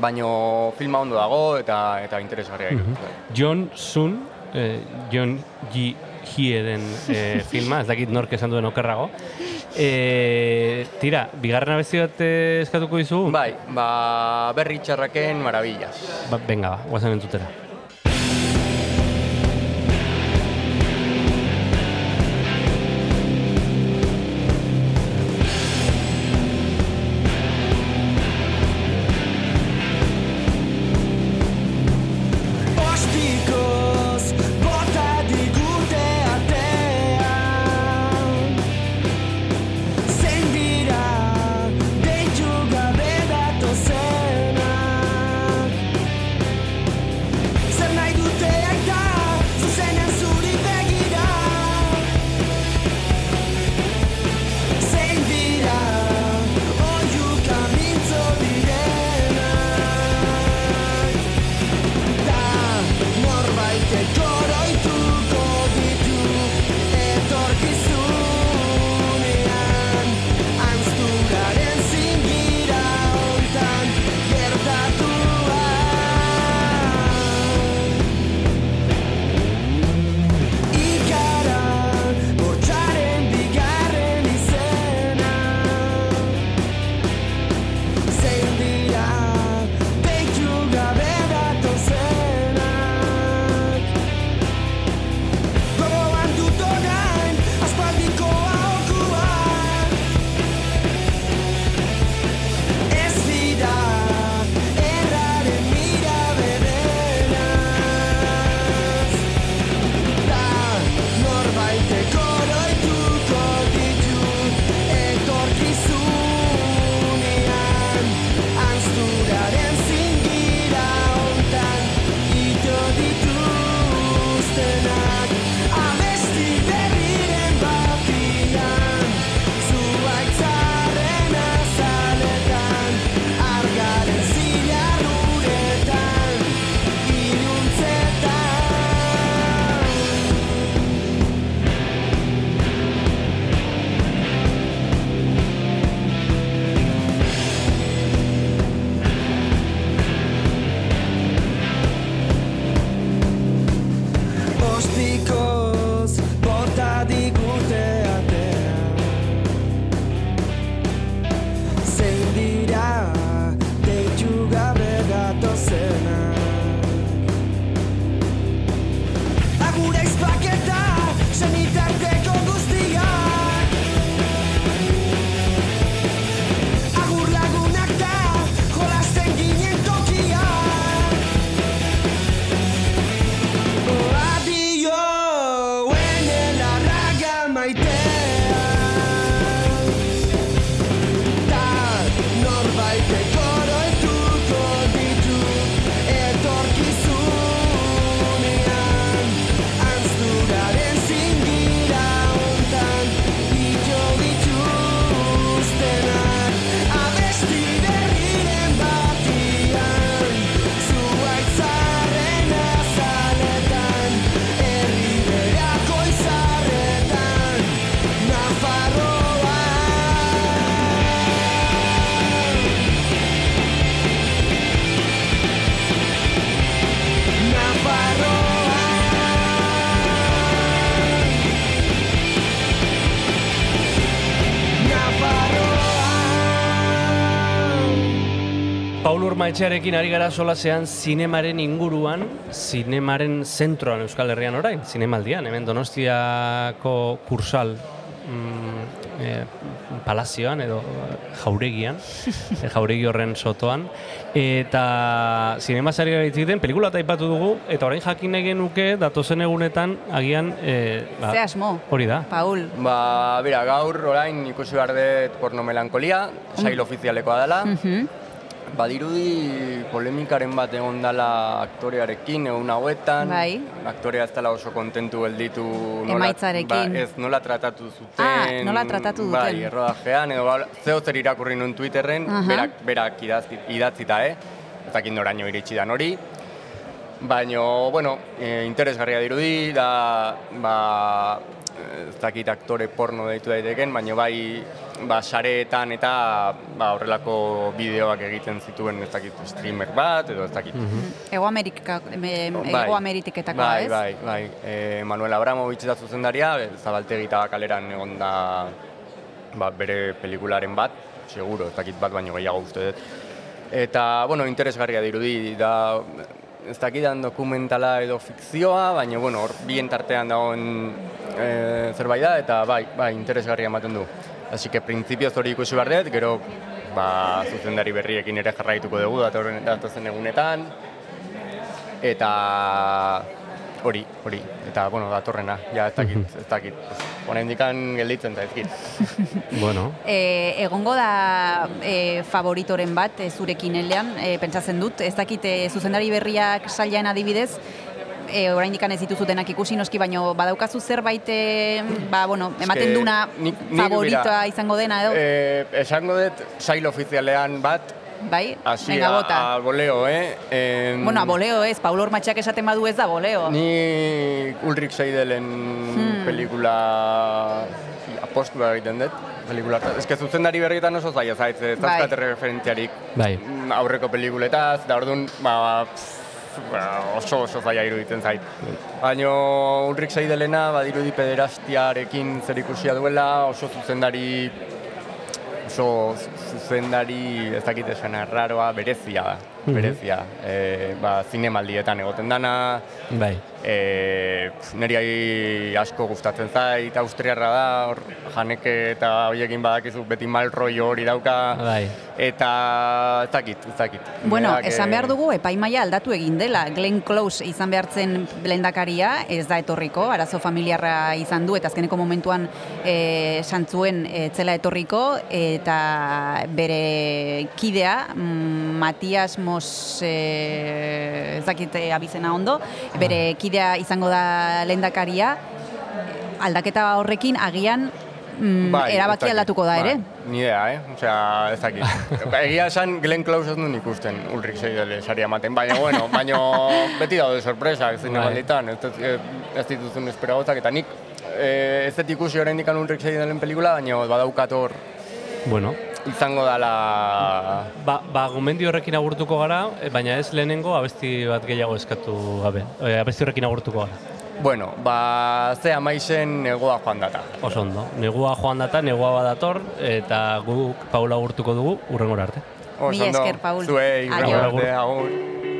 baino filma ondo dago eta eta interesgarria iruditzen zait. John Sun, eh, John Ji Hieren eh, *laughs* filma, ez dakit nork esan duen okerrago. Eh, tira, bigarren abesti bat eskatuko dizugu? Bai, ba, berri txarraken marabillas. Ba, venga, ba, guazen entzutera. Maetxearekin ari gara solasean zinemaren inguruan, zinemaren zentroan Euskal Herrian orain, zinemaldian, hemen Donostiako kursal mm, e, palazioan edo jauregian, *laughs* e, jauregi horren sotoan, eta zinemazari gara egiten, pelikula eta aipatu dugu, eta orain jakin nahi genuke, datozen egunetan, agian, e, ba, Ze asmo, hori da. Paul. Ba, bera, gaur orain ikusi behar dut porno melankolia, sail ofizialekoa dela. Mhm. Badirudi polemikaren bat egon dela aktorearekin egun hauetan. Bai. Aktorea ez dela oso kontentu gelditu nola, Emaitzarekin. Ba, ez nola tratatu zuten. Ah, nola tratatu duten. Bai, errodajean, edo ba, zeo zer irakurri nuen Twitterren, Aha. berak, berak idazti, idatzita, eh? Ez dakit noraino iritsi dan hori. Baino, bueno, e, interesgarria dirudi, da, ba, dakit aktore porno deitu daiteken, baina bai, ba, sareetan eta ba, horrelako bideoak egiten zituen ez dakit streamer bat, edo ez dakit. Ego Amerika, me, Bai. Ego Ameritiketakoa, bai, ez? Bai, bai, e, Manuel Abramovich da zuzendaria, e, zabaltegi eta kaleran egon da ba, bere pelikularen bat, seguro, ez dakit bat baino gehiago uste dut. Eta, bueno, interesgarria dirudi, da, ez dakidan dokumentala edo fikzioa, baina, bueno, hor bien tartean dagoen e, zerbait da, eta bai, bai, interesgarria ematen du. Así que printzipioz hori ikusi behar dut, gero, ba, zuzendari berriekin ere jarraituko dugu datorren datozen egunetan, eta hori, hori, eta, bueno, datorrena, ja, ez dakit, ez dakit, honendikan gelditzen da ezkit. *laughs* Bueno, E, egongo da e, favoritoren bat e, zurekin elean, e, pentsatzen dut, ez dakit e, zuzendari berriak sailean adibidez, e, oraindik ez dituzutenak ikusi noski, baino badaukazu zerbait, e, ba, bueno, ematen duna favoritoa izango dena edo, Eh, esango dut, sail ofizialean bat, bai? hasi Venga, a, bota. a boleo, eh? Em, Bueno, a boleo ez, Paul Ormatxak esaten badu ez da boleo. Ni Ulrich Seidelen Hmm. pelikula apostua egiten dut, pelikula. Ez que zuzendari berrietan oso zaila zait, ez Bai. referentziarik bai. mm, aurreko pelikuletaz, da orduan, ba, pff, ba, oso oso zaila iruditzen zait. Baina Ulrich Seidelena badirudi pederastiarekin zer ikusia duela, oso zuzendari oso zuzendari ez dakit esan arraroa, berezia da, berezia. E, ba, zinemaldietan egoten dana, Bai. e, niri asko gustatzen zait, austriarra da, hor janeke eta horiekin badakizu beti mal rollo hori dauka, Bai. eta ez dakit, ez dakit. Bueno, Berak, esan eh, behar dugu epaimaia aldatu egin dela. Glenn Close izan behartzen lehendakaria, ez da etorriko, arazo familiarra izan du, eta azkeneko momentuan e, santzuen e, zela etorriko, eta bere kidea, mm, Matias Mos, e, ez dakit e, abizena ondo, bere kidea izango da lehendakaria, aldaketa horrekin agian mm, bai, erabaki aldatuko da ere. Bai, ni idea, eh? Osea, ez dakit. Ba, *laughs* Egia esan, Glenn Close ez duen ikusten Ulrich Seidele saria ematen, baina, bueno, baina beti daude sorpresak zinemalditan, ez, ez, ez dituzun esperagotzak, eta nik eh, ez dut ikusi oraindik Ulrich Seidelen pelikula, baina badaukat hor. Bueno, izango dala... Ba, ba gomendio horrekin agurtuko gara, eh, baina ez lehenengo abesti bat gehiago eskatu gabe. E, abesti horrekin agurtuko gara. Bueno, ba, ze amaizen negoa joan data. Oso ondo. Negua joan data, negua badator, eta guk Paula agurtuko dugu, urrengora arte. Oso ondo. esker, Paul. Zuei, Aio. agur, Agur.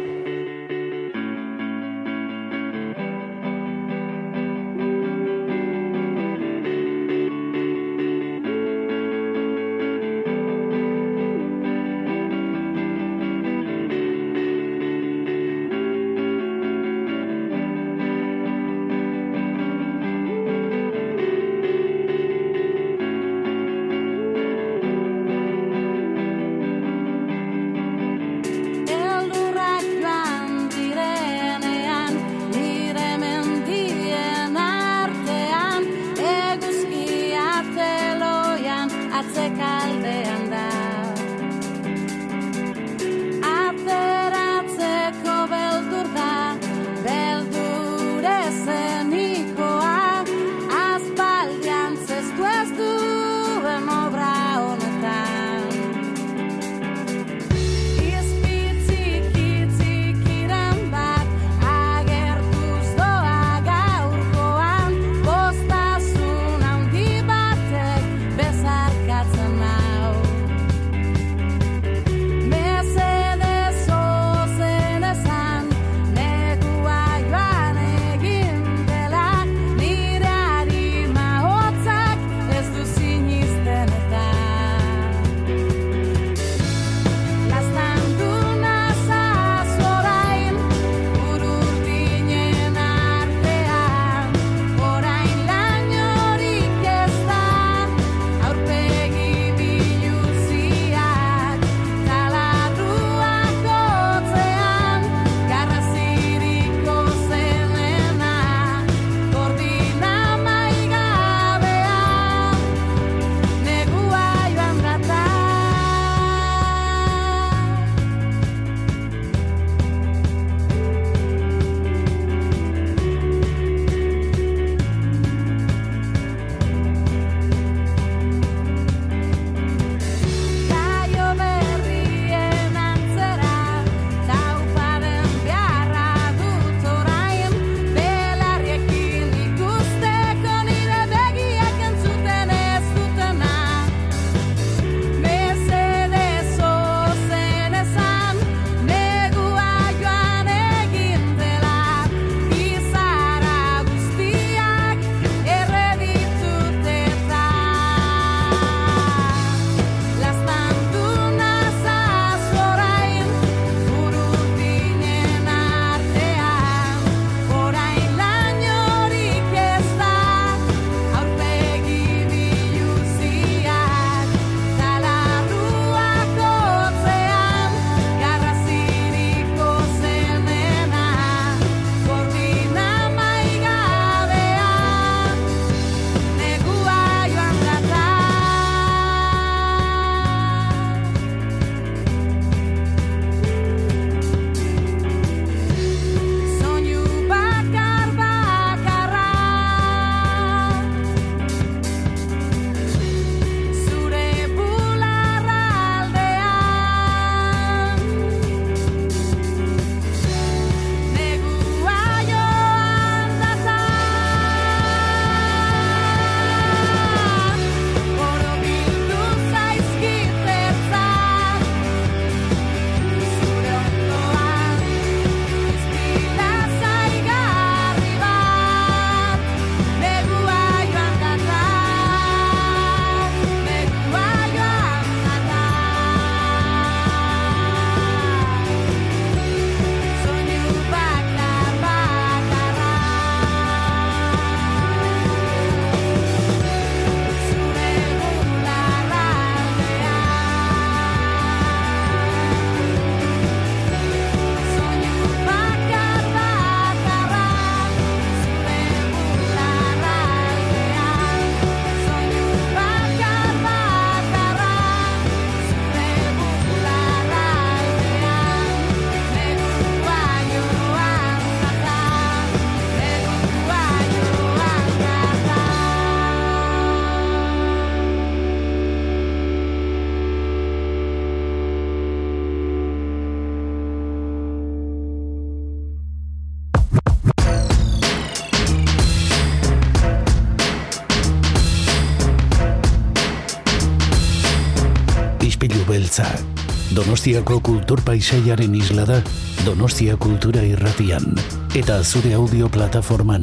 Donostiako kultur paisaiaren isla da Donostia Kultura Irratian eta zure audio plataforman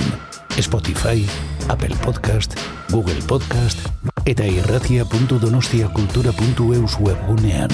Spotify, Apple Podcast, Google Podcast eta irratia.donostiakultura.eus webgunean.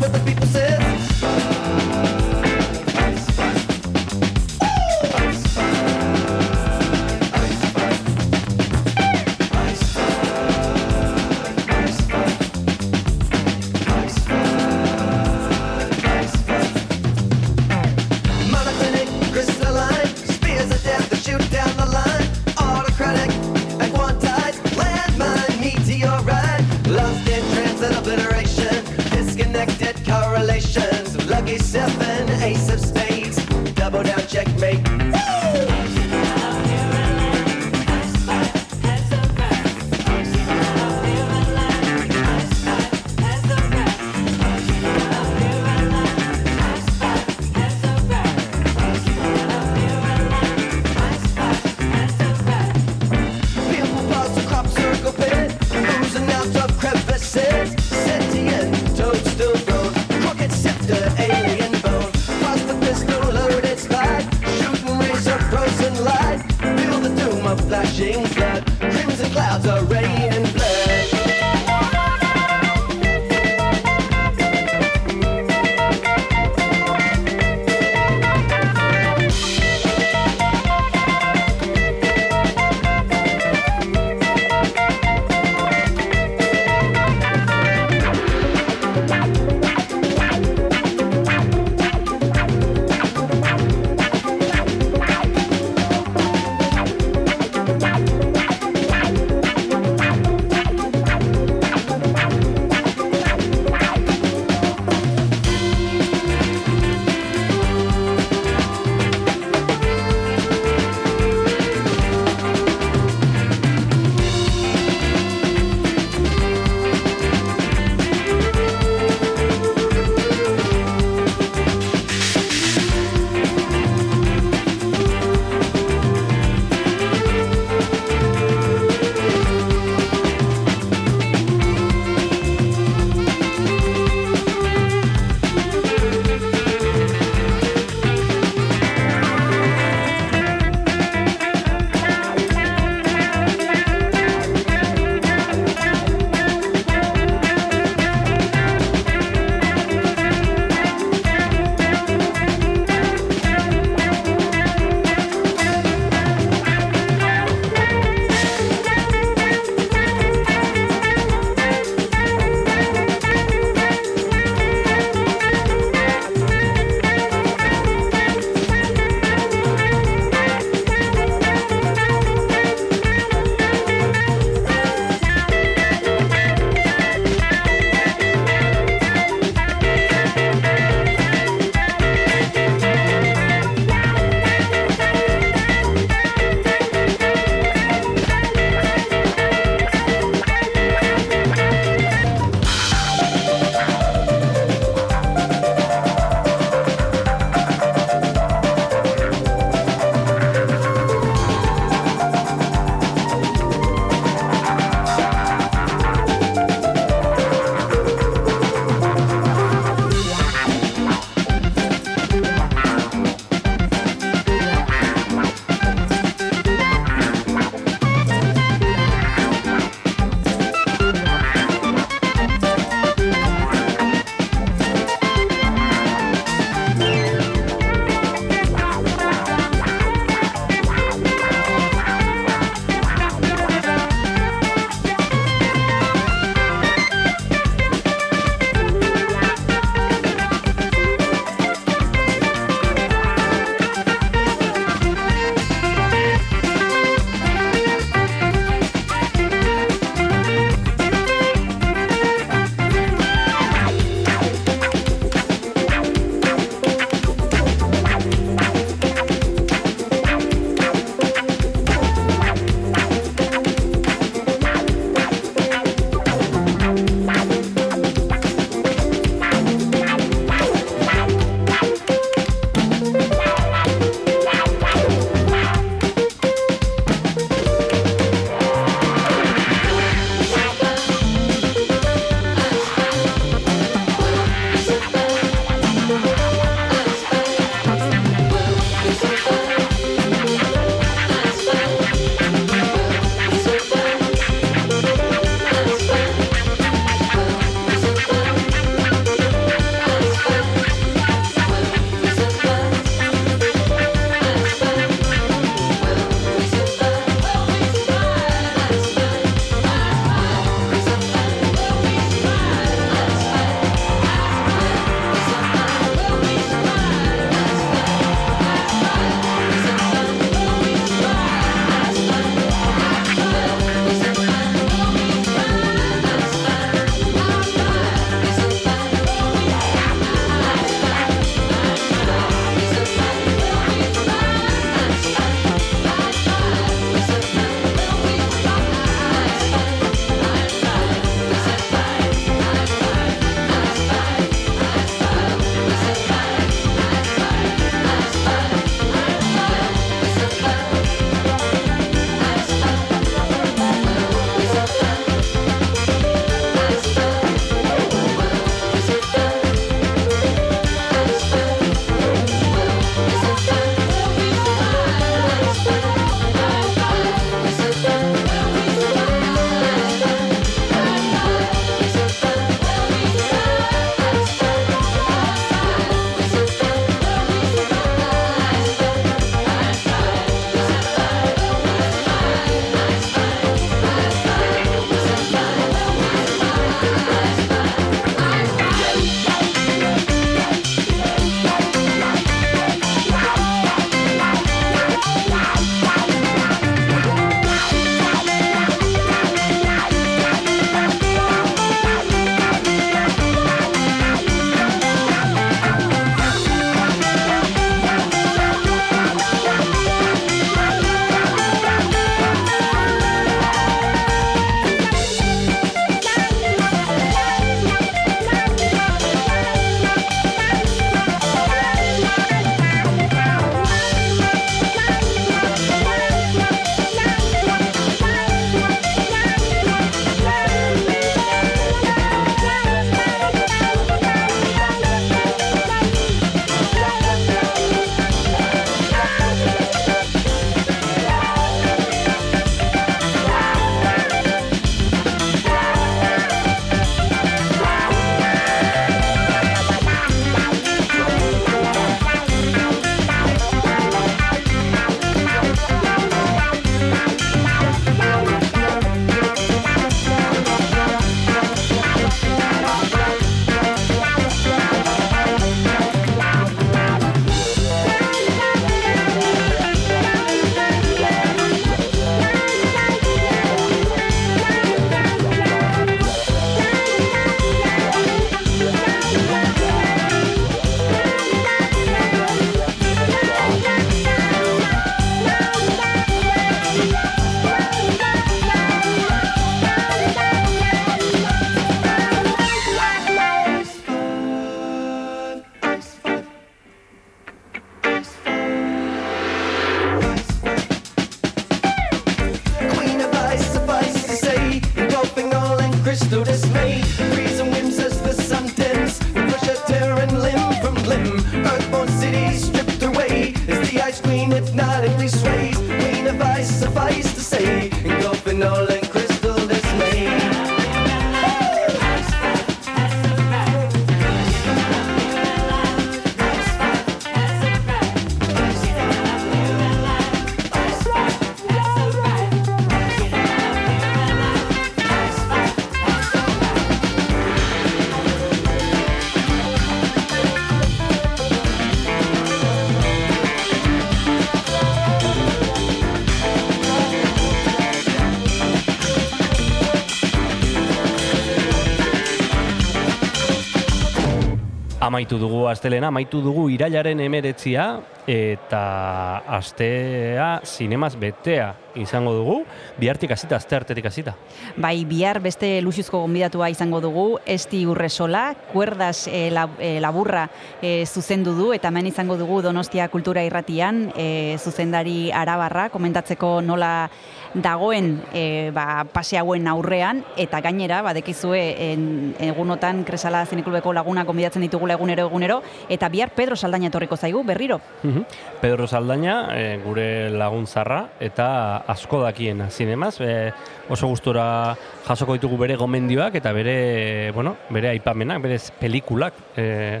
Amaitu dugu astelena, amaitu dugu irailaren emeretzia eta astea zinemaz betea izango dugu, bihartik hasita, aste artetik hasita. Bai, bihar beste luxuzko gonbidatua izango dugu, Esti Urresola, kuerdas e, lab- e, laburra e, zuzendu du, eta hemen izango dugu Donostia Kultura Irratian, e, zuzendari arabarra, komentatzeko nola dagoen e, ba, pase hauen aurrean, eta gainera, badekizue, en, egunotan Kresala Zineklubeko laguna gonbidatzen ditugula egunero egunero, eta bihar Pedro Saldaina etorriko zaigu, berriro. Mhm. Pedro Saldaña, e, gure lagun zarra, eta asko dakiena zinemaz, e, oso gustora jasoko ditugu bere gomendioak eta bere, bueno, bere aipamenak, bere pelikulak. E,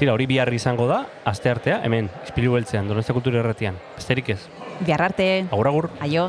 tira, hori bihar izango da, aste artea, hemen, Ispilu Beltzean, Donostia Kultura Erratian. Besterik ez. Bihar arte, Agur, agur. aio.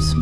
keeps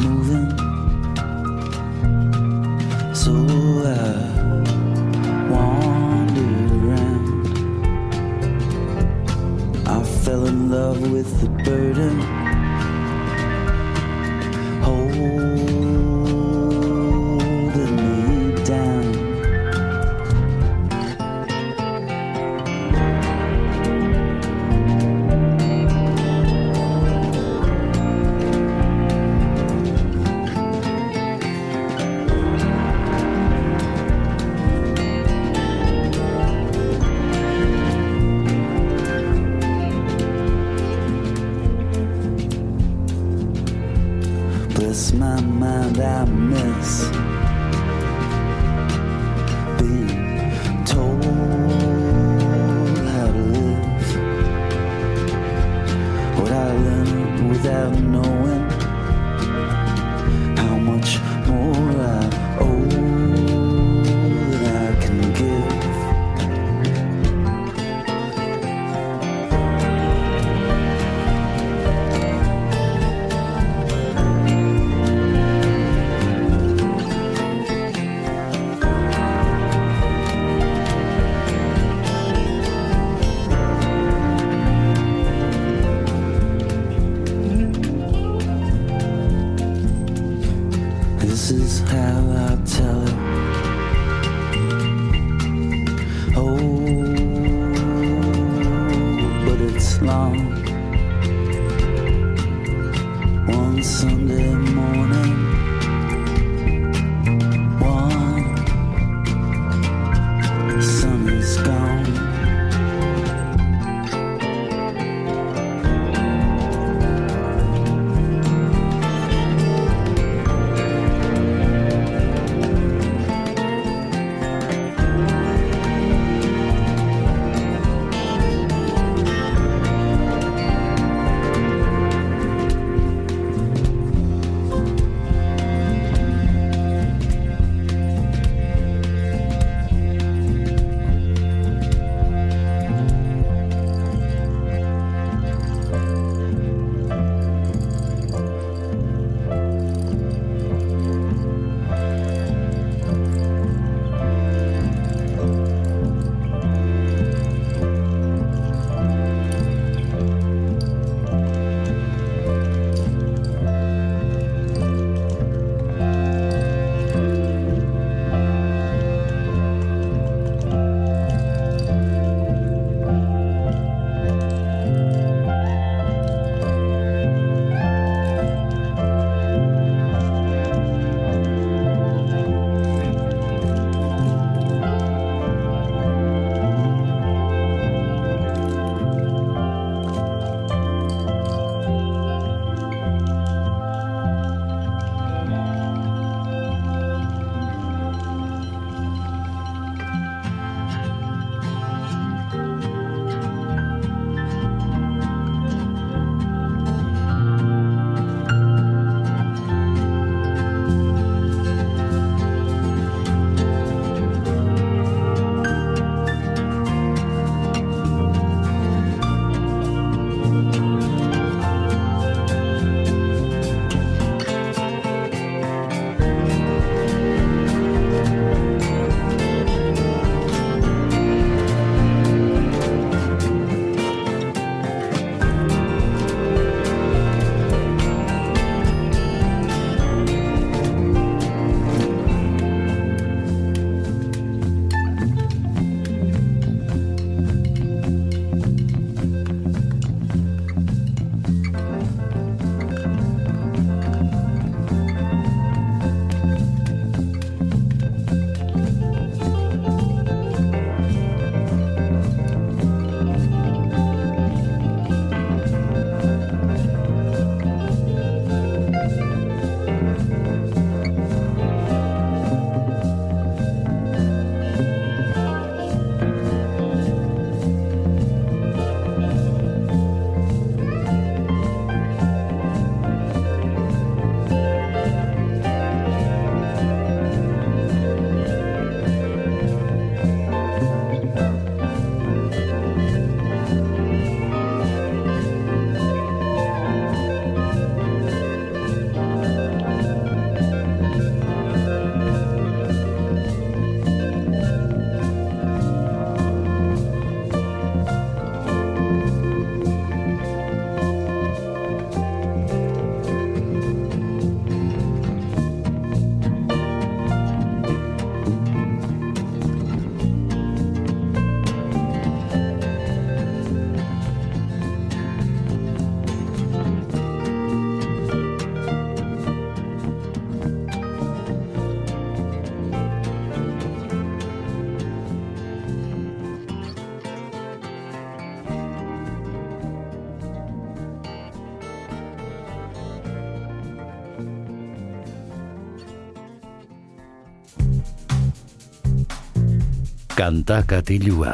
Kanta katilua.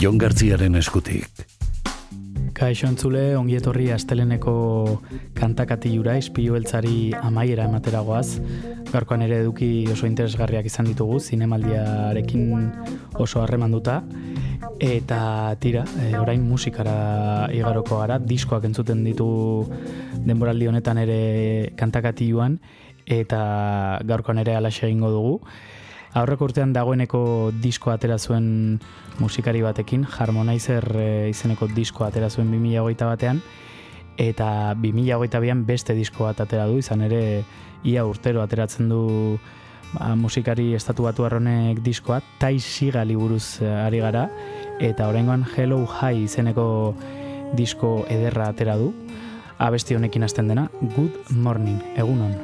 Jon Gartziaren eskutik. Kaixo entzule, ongi etorri asteleneko kantakatilura izpilu beltzari amaiera emateragoaz. Gaurkoan ere eduki oso interesgarriak izan ditugu, zinemaldiarekin oso harremanduta. Eta tira, e, orain musikara igaroko gara, diskoak entzuten ditu denboraldi honetan ere kantakatiluan, eta gaurkoan ere alaxe egingo dugu. Aurreko urtean dagoeneko disko atera zuen musikari batekin, Harmonizer e, izeneko disko atera zuen 2008 batean, eta 2008an beste disko bat atera du, izan ere ia urtero ateratzen du ba, musikari estatu batu arronek diskoa, Tai Sigali buruz eh, ari gara, eta oraingoan Hello High izeneko disko ederra atera du, abesti honekin hasten dena, Good Morning, egunon.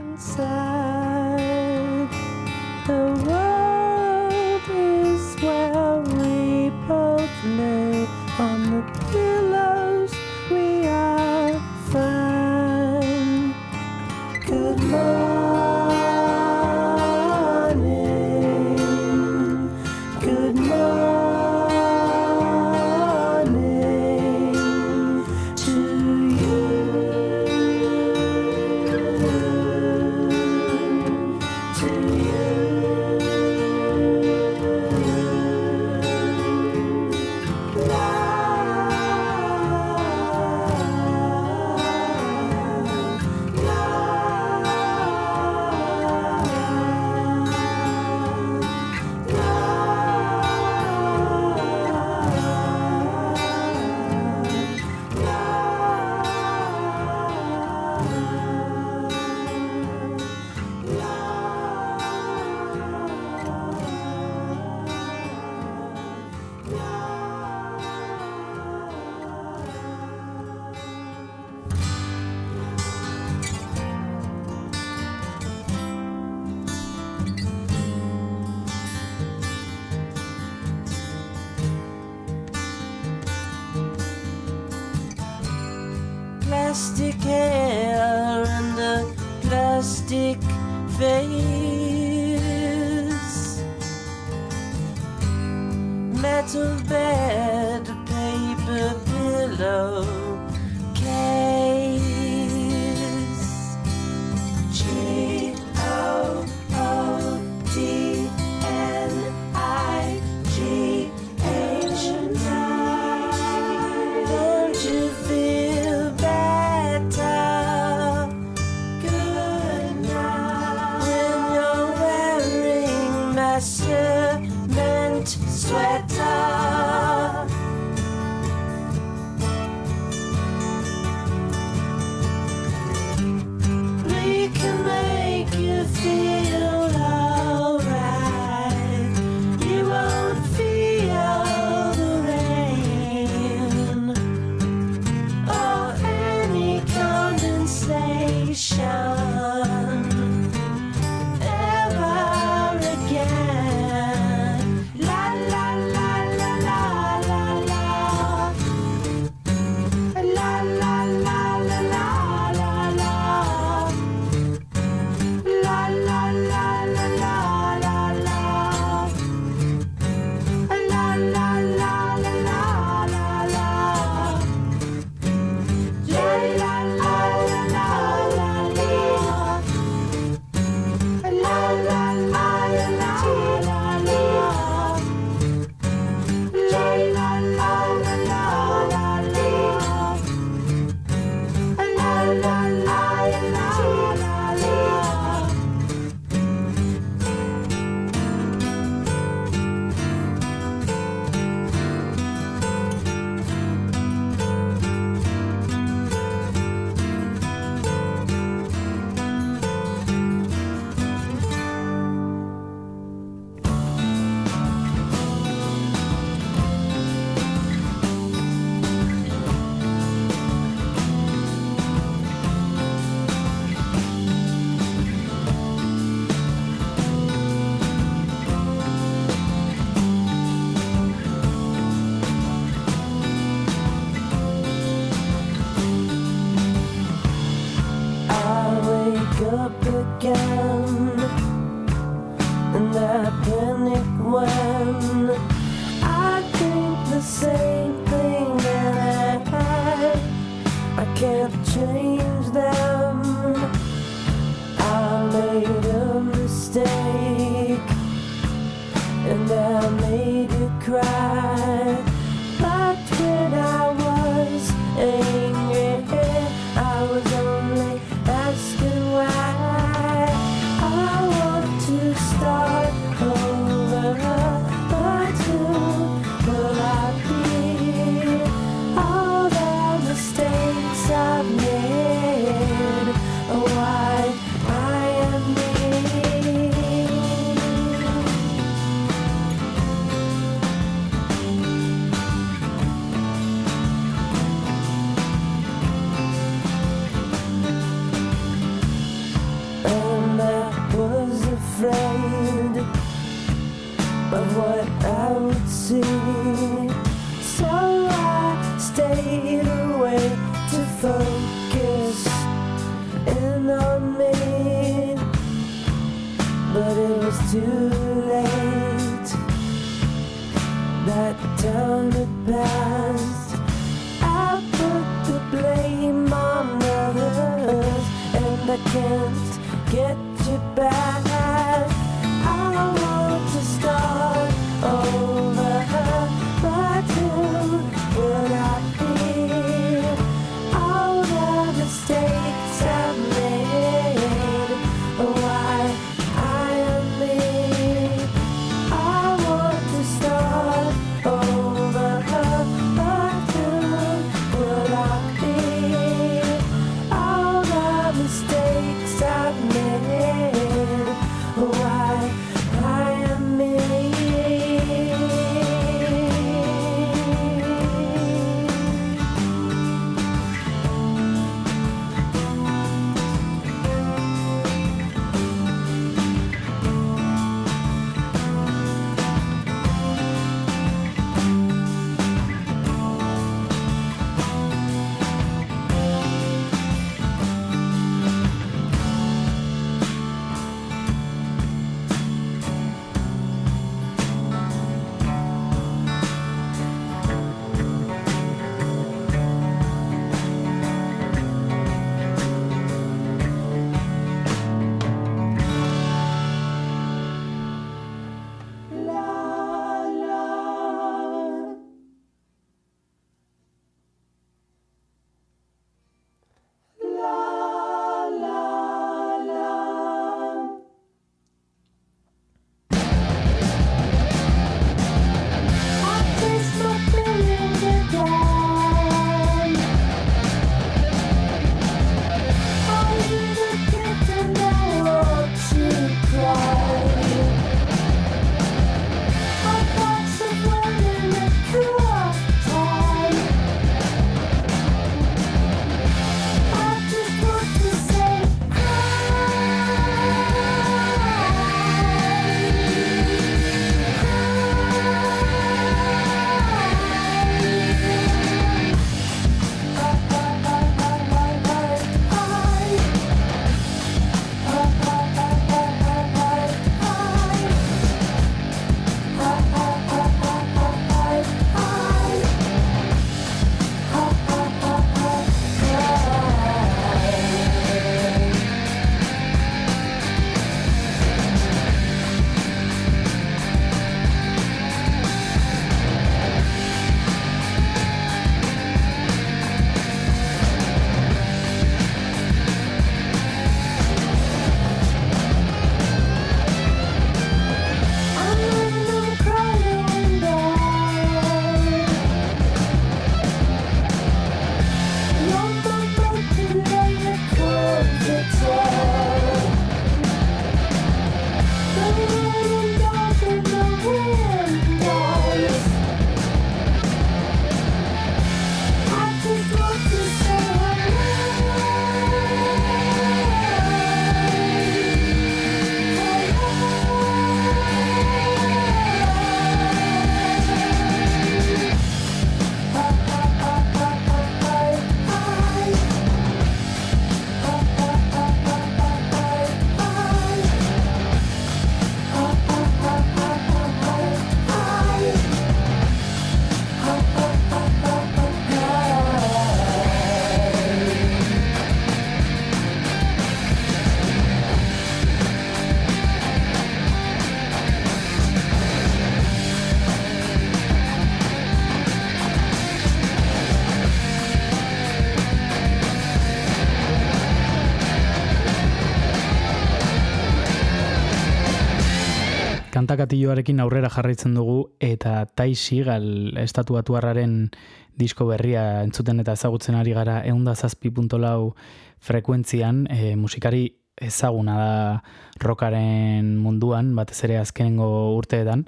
Kantakatilloarekin aurrera jarraitzen dugu eta Tai Sigal estatuatuarraren disko berria entzuten eta ezagutzen ari gara eunda zazpi lau frekuentzian e, musikari ezaguna da rockaren munduan, batez ere azkenengo urteetan,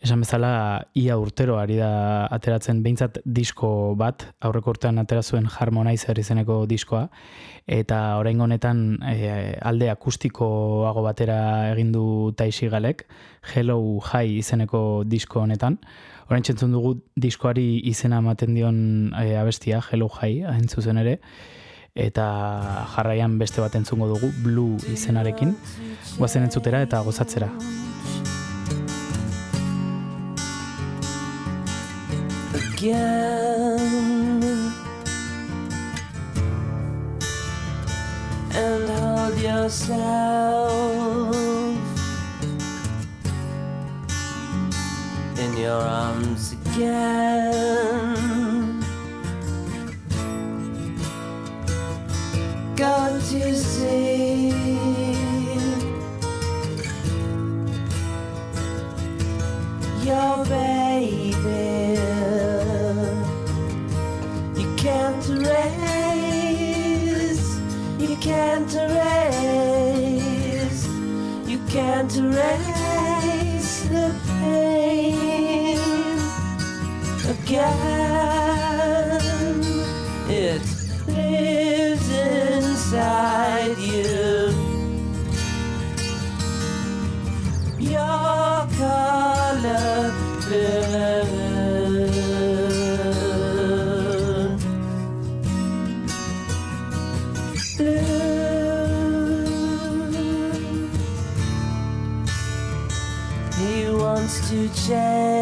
esan bezala ia urtero ari da ateratzen behintzat disko bat, aurreko urtean atera zuen Harmonizer izeneko diskoa, eta orain honetan e, alde akustikoago batera egin du Taisi Galek, Hello High izeneko disko honetan. Orain txentzun dugu diskoari izena ematen dion e, abestia, Hello High, hain zuzen ere, eta jarraian beste bat entzungo dugu, Blue izenarekin, guazen entzutera eta gozatzera. again and hold yourself in your arms again. Go to see your baby. Can't erase, you can't erase the pain again. It lives inside you. Your color burn. shame.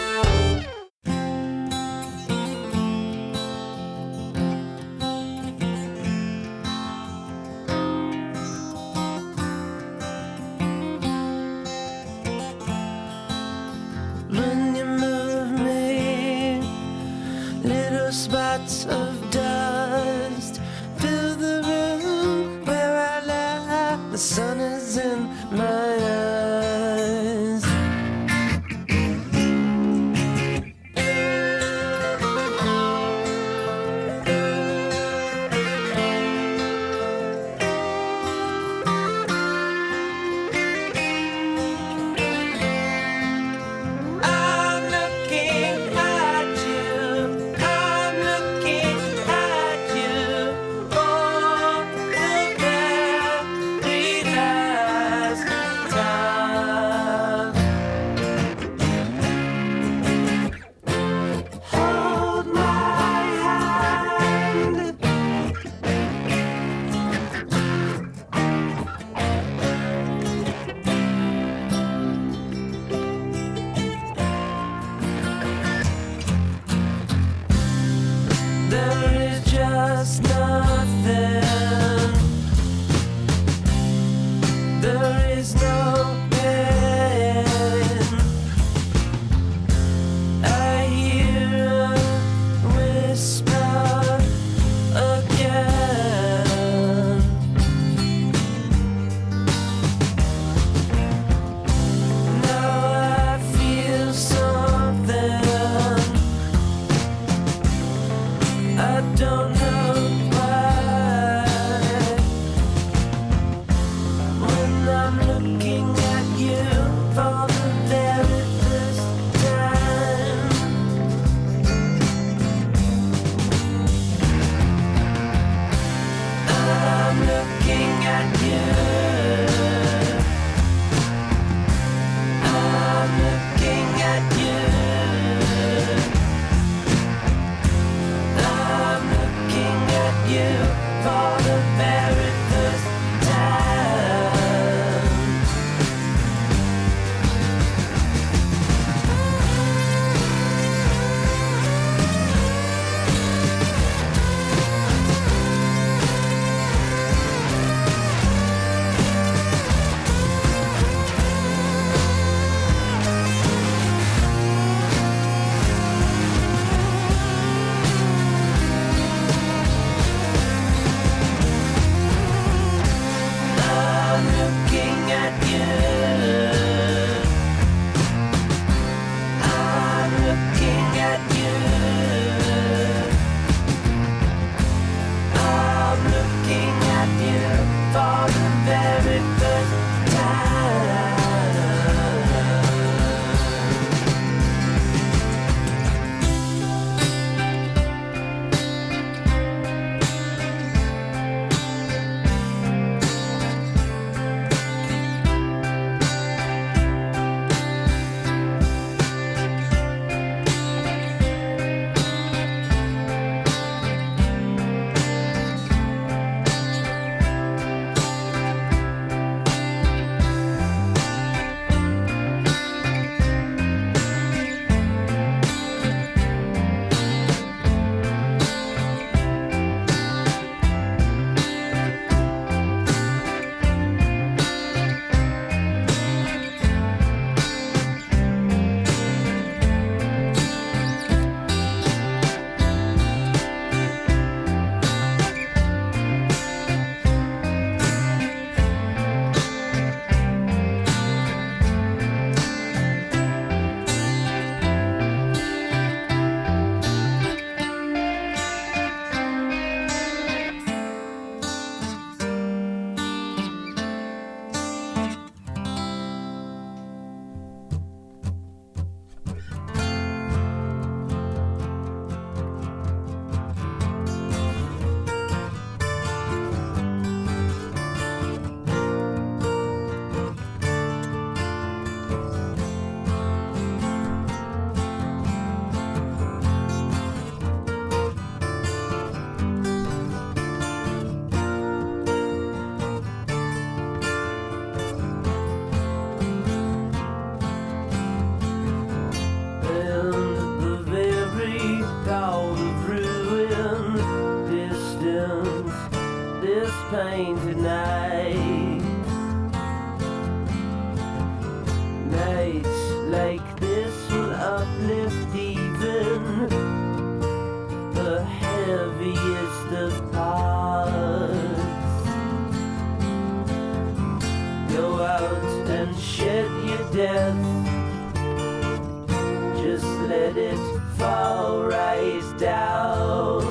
Fall right down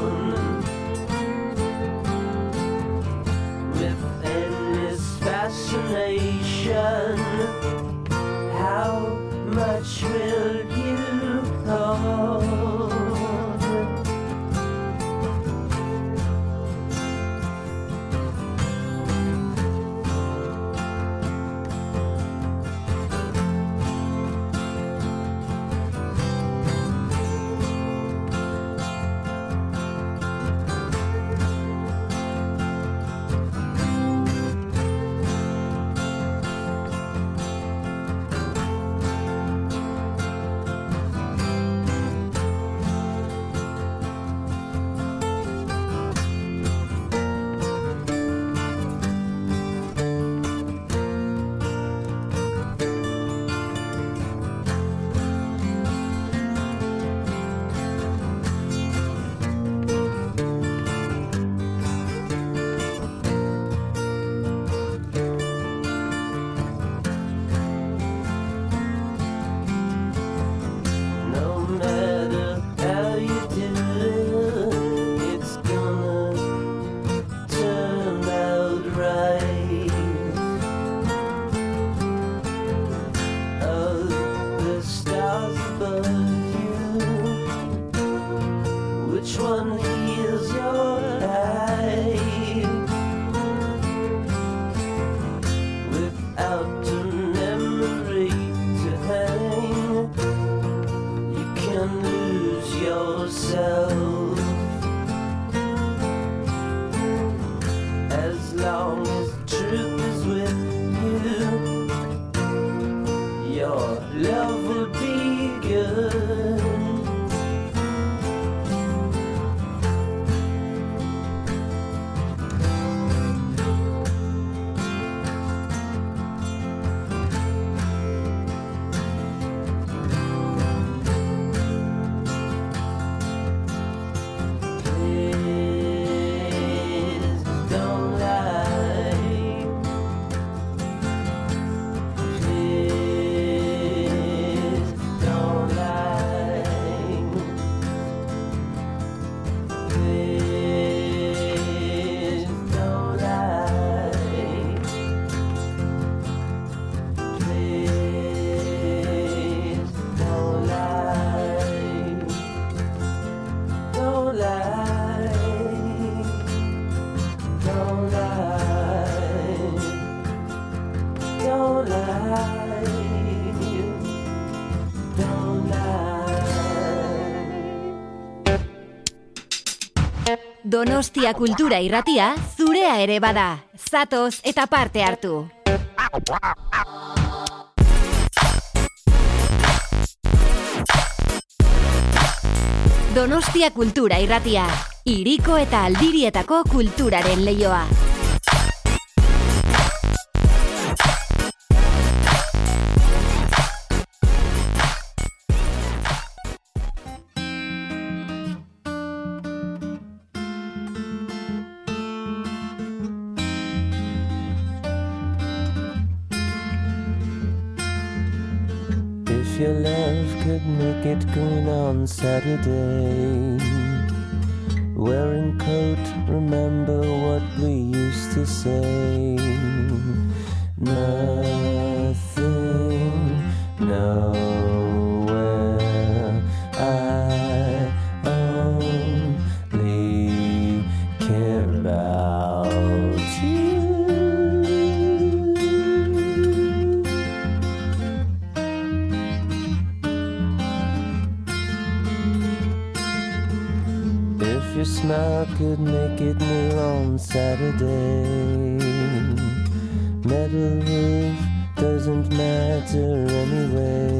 with endless fascination. How much will Donostia Kultura Irratia zurea ere bada. Zatoz eta parte hartu. Donostia Kultura Irratia. Iriko eta aldirietako kulturaren leioa. Saturday. Wearing coat, remember what we used to say. Nothing, no. anyway.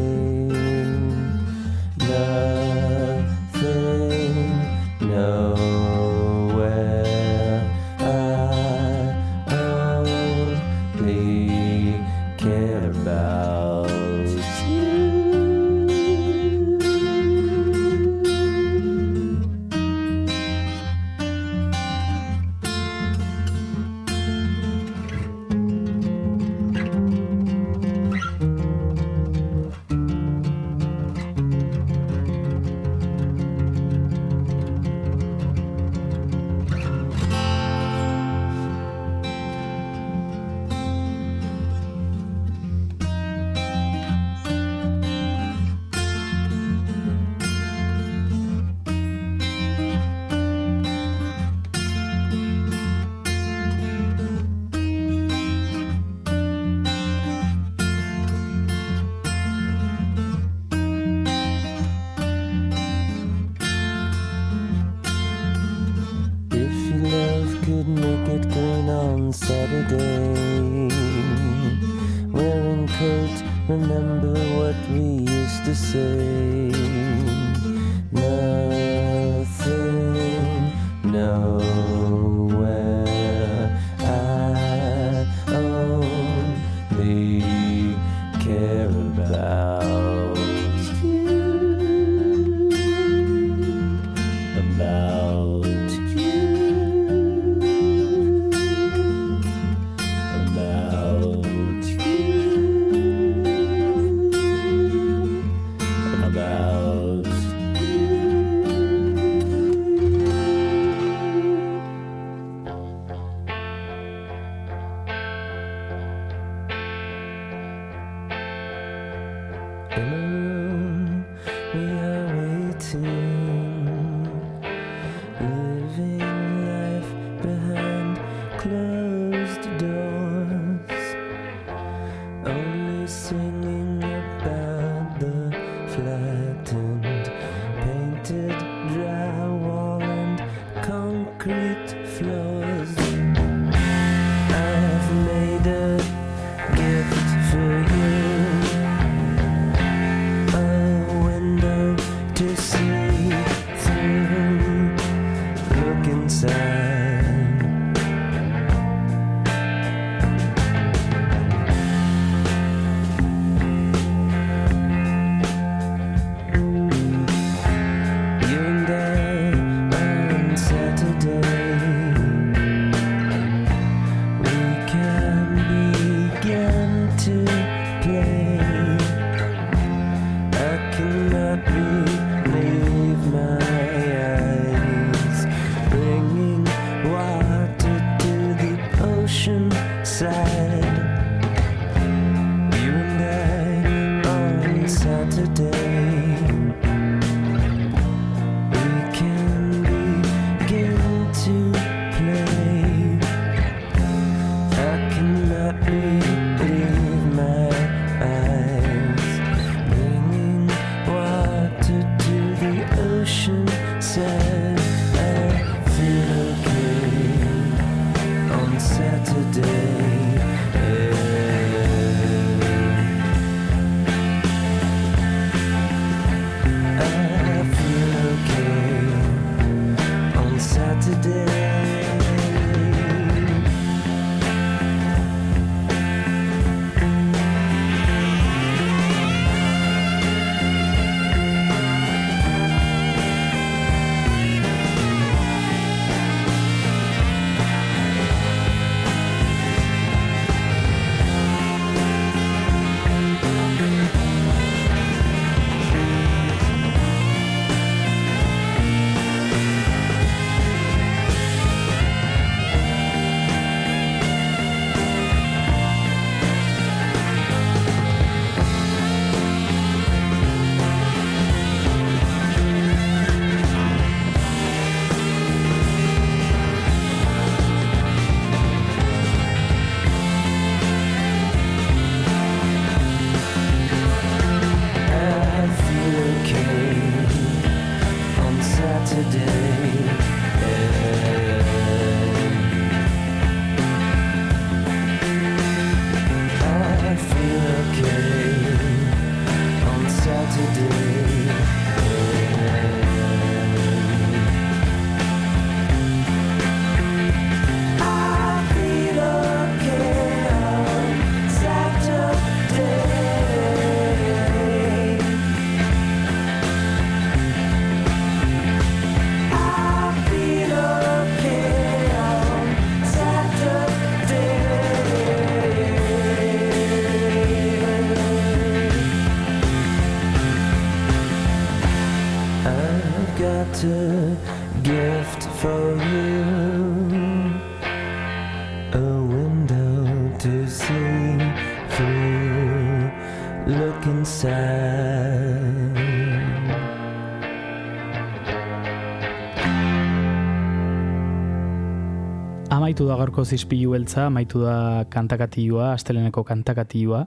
Amaitu da gaurko zizpilu beltza, amaitu da kantakatilua, asteleneko kantakatilua.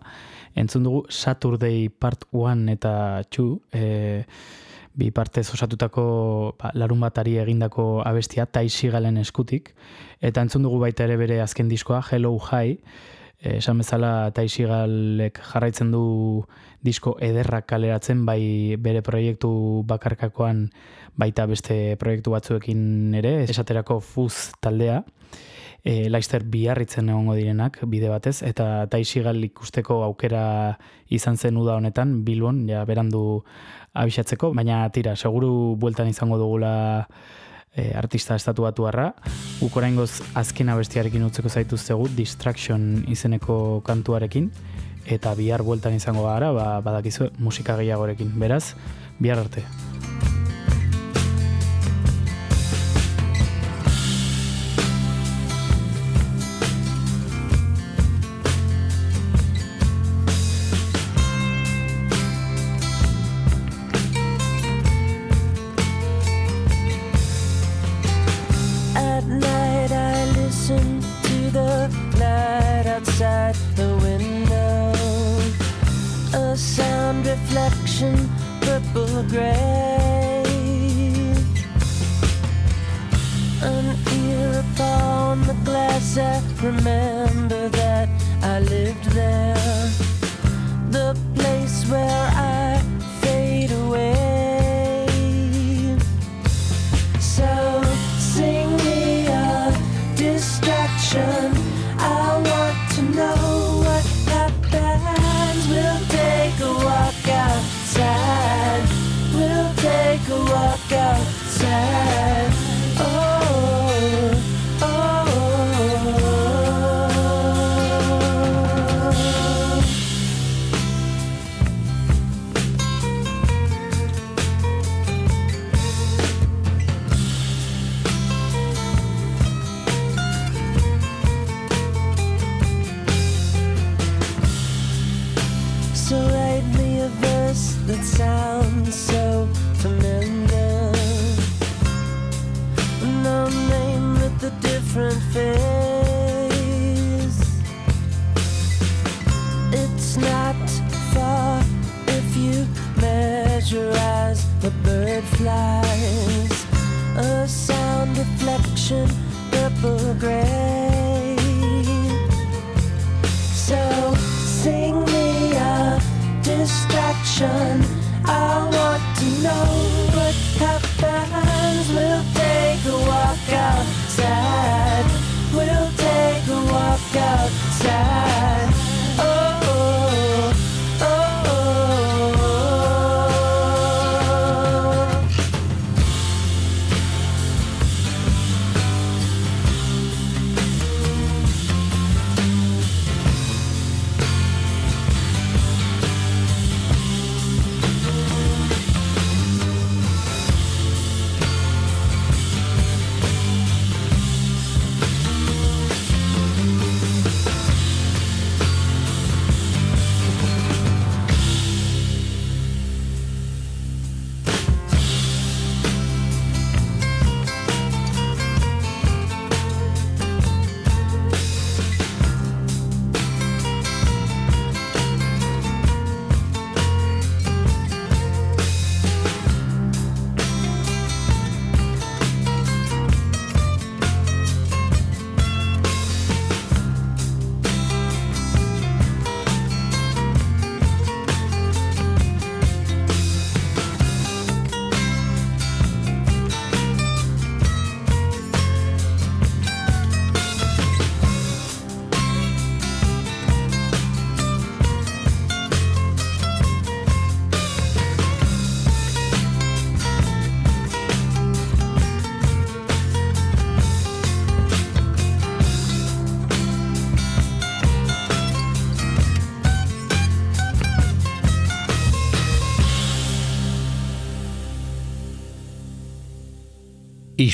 Entzun dugu Saturday Part 1 eta 2, e, bi partez osatutako ba, larun batari egindako abestia, Taisi Galen eskutik. Eta entzun dugu baita ere bere azken diskoa, Hello High, e, esan bezala Taisi Galek jarraitzen du disko ederrak kaleratzen, bai bere proiektu bakarkakoan baita beste proiektu batzuekin ere, esaterako Fuz taldea, e, Laister biarritzen egongo direnak bide batez, eta Taisigal ikusteko aukera izan zen uda honetan, Bilbon, ja berandu abisatzeko, baina tira, seguru bueltan izango dugula e, artista estatu batuarra. Guk oraingoz azken abestiarekin utzeko zaituztegu, Distraction izeneko kantuarekin, eta bihar bueltan izango gara, ba, badakizu musika gehiagorekin. Beraz, bihar arte. regret.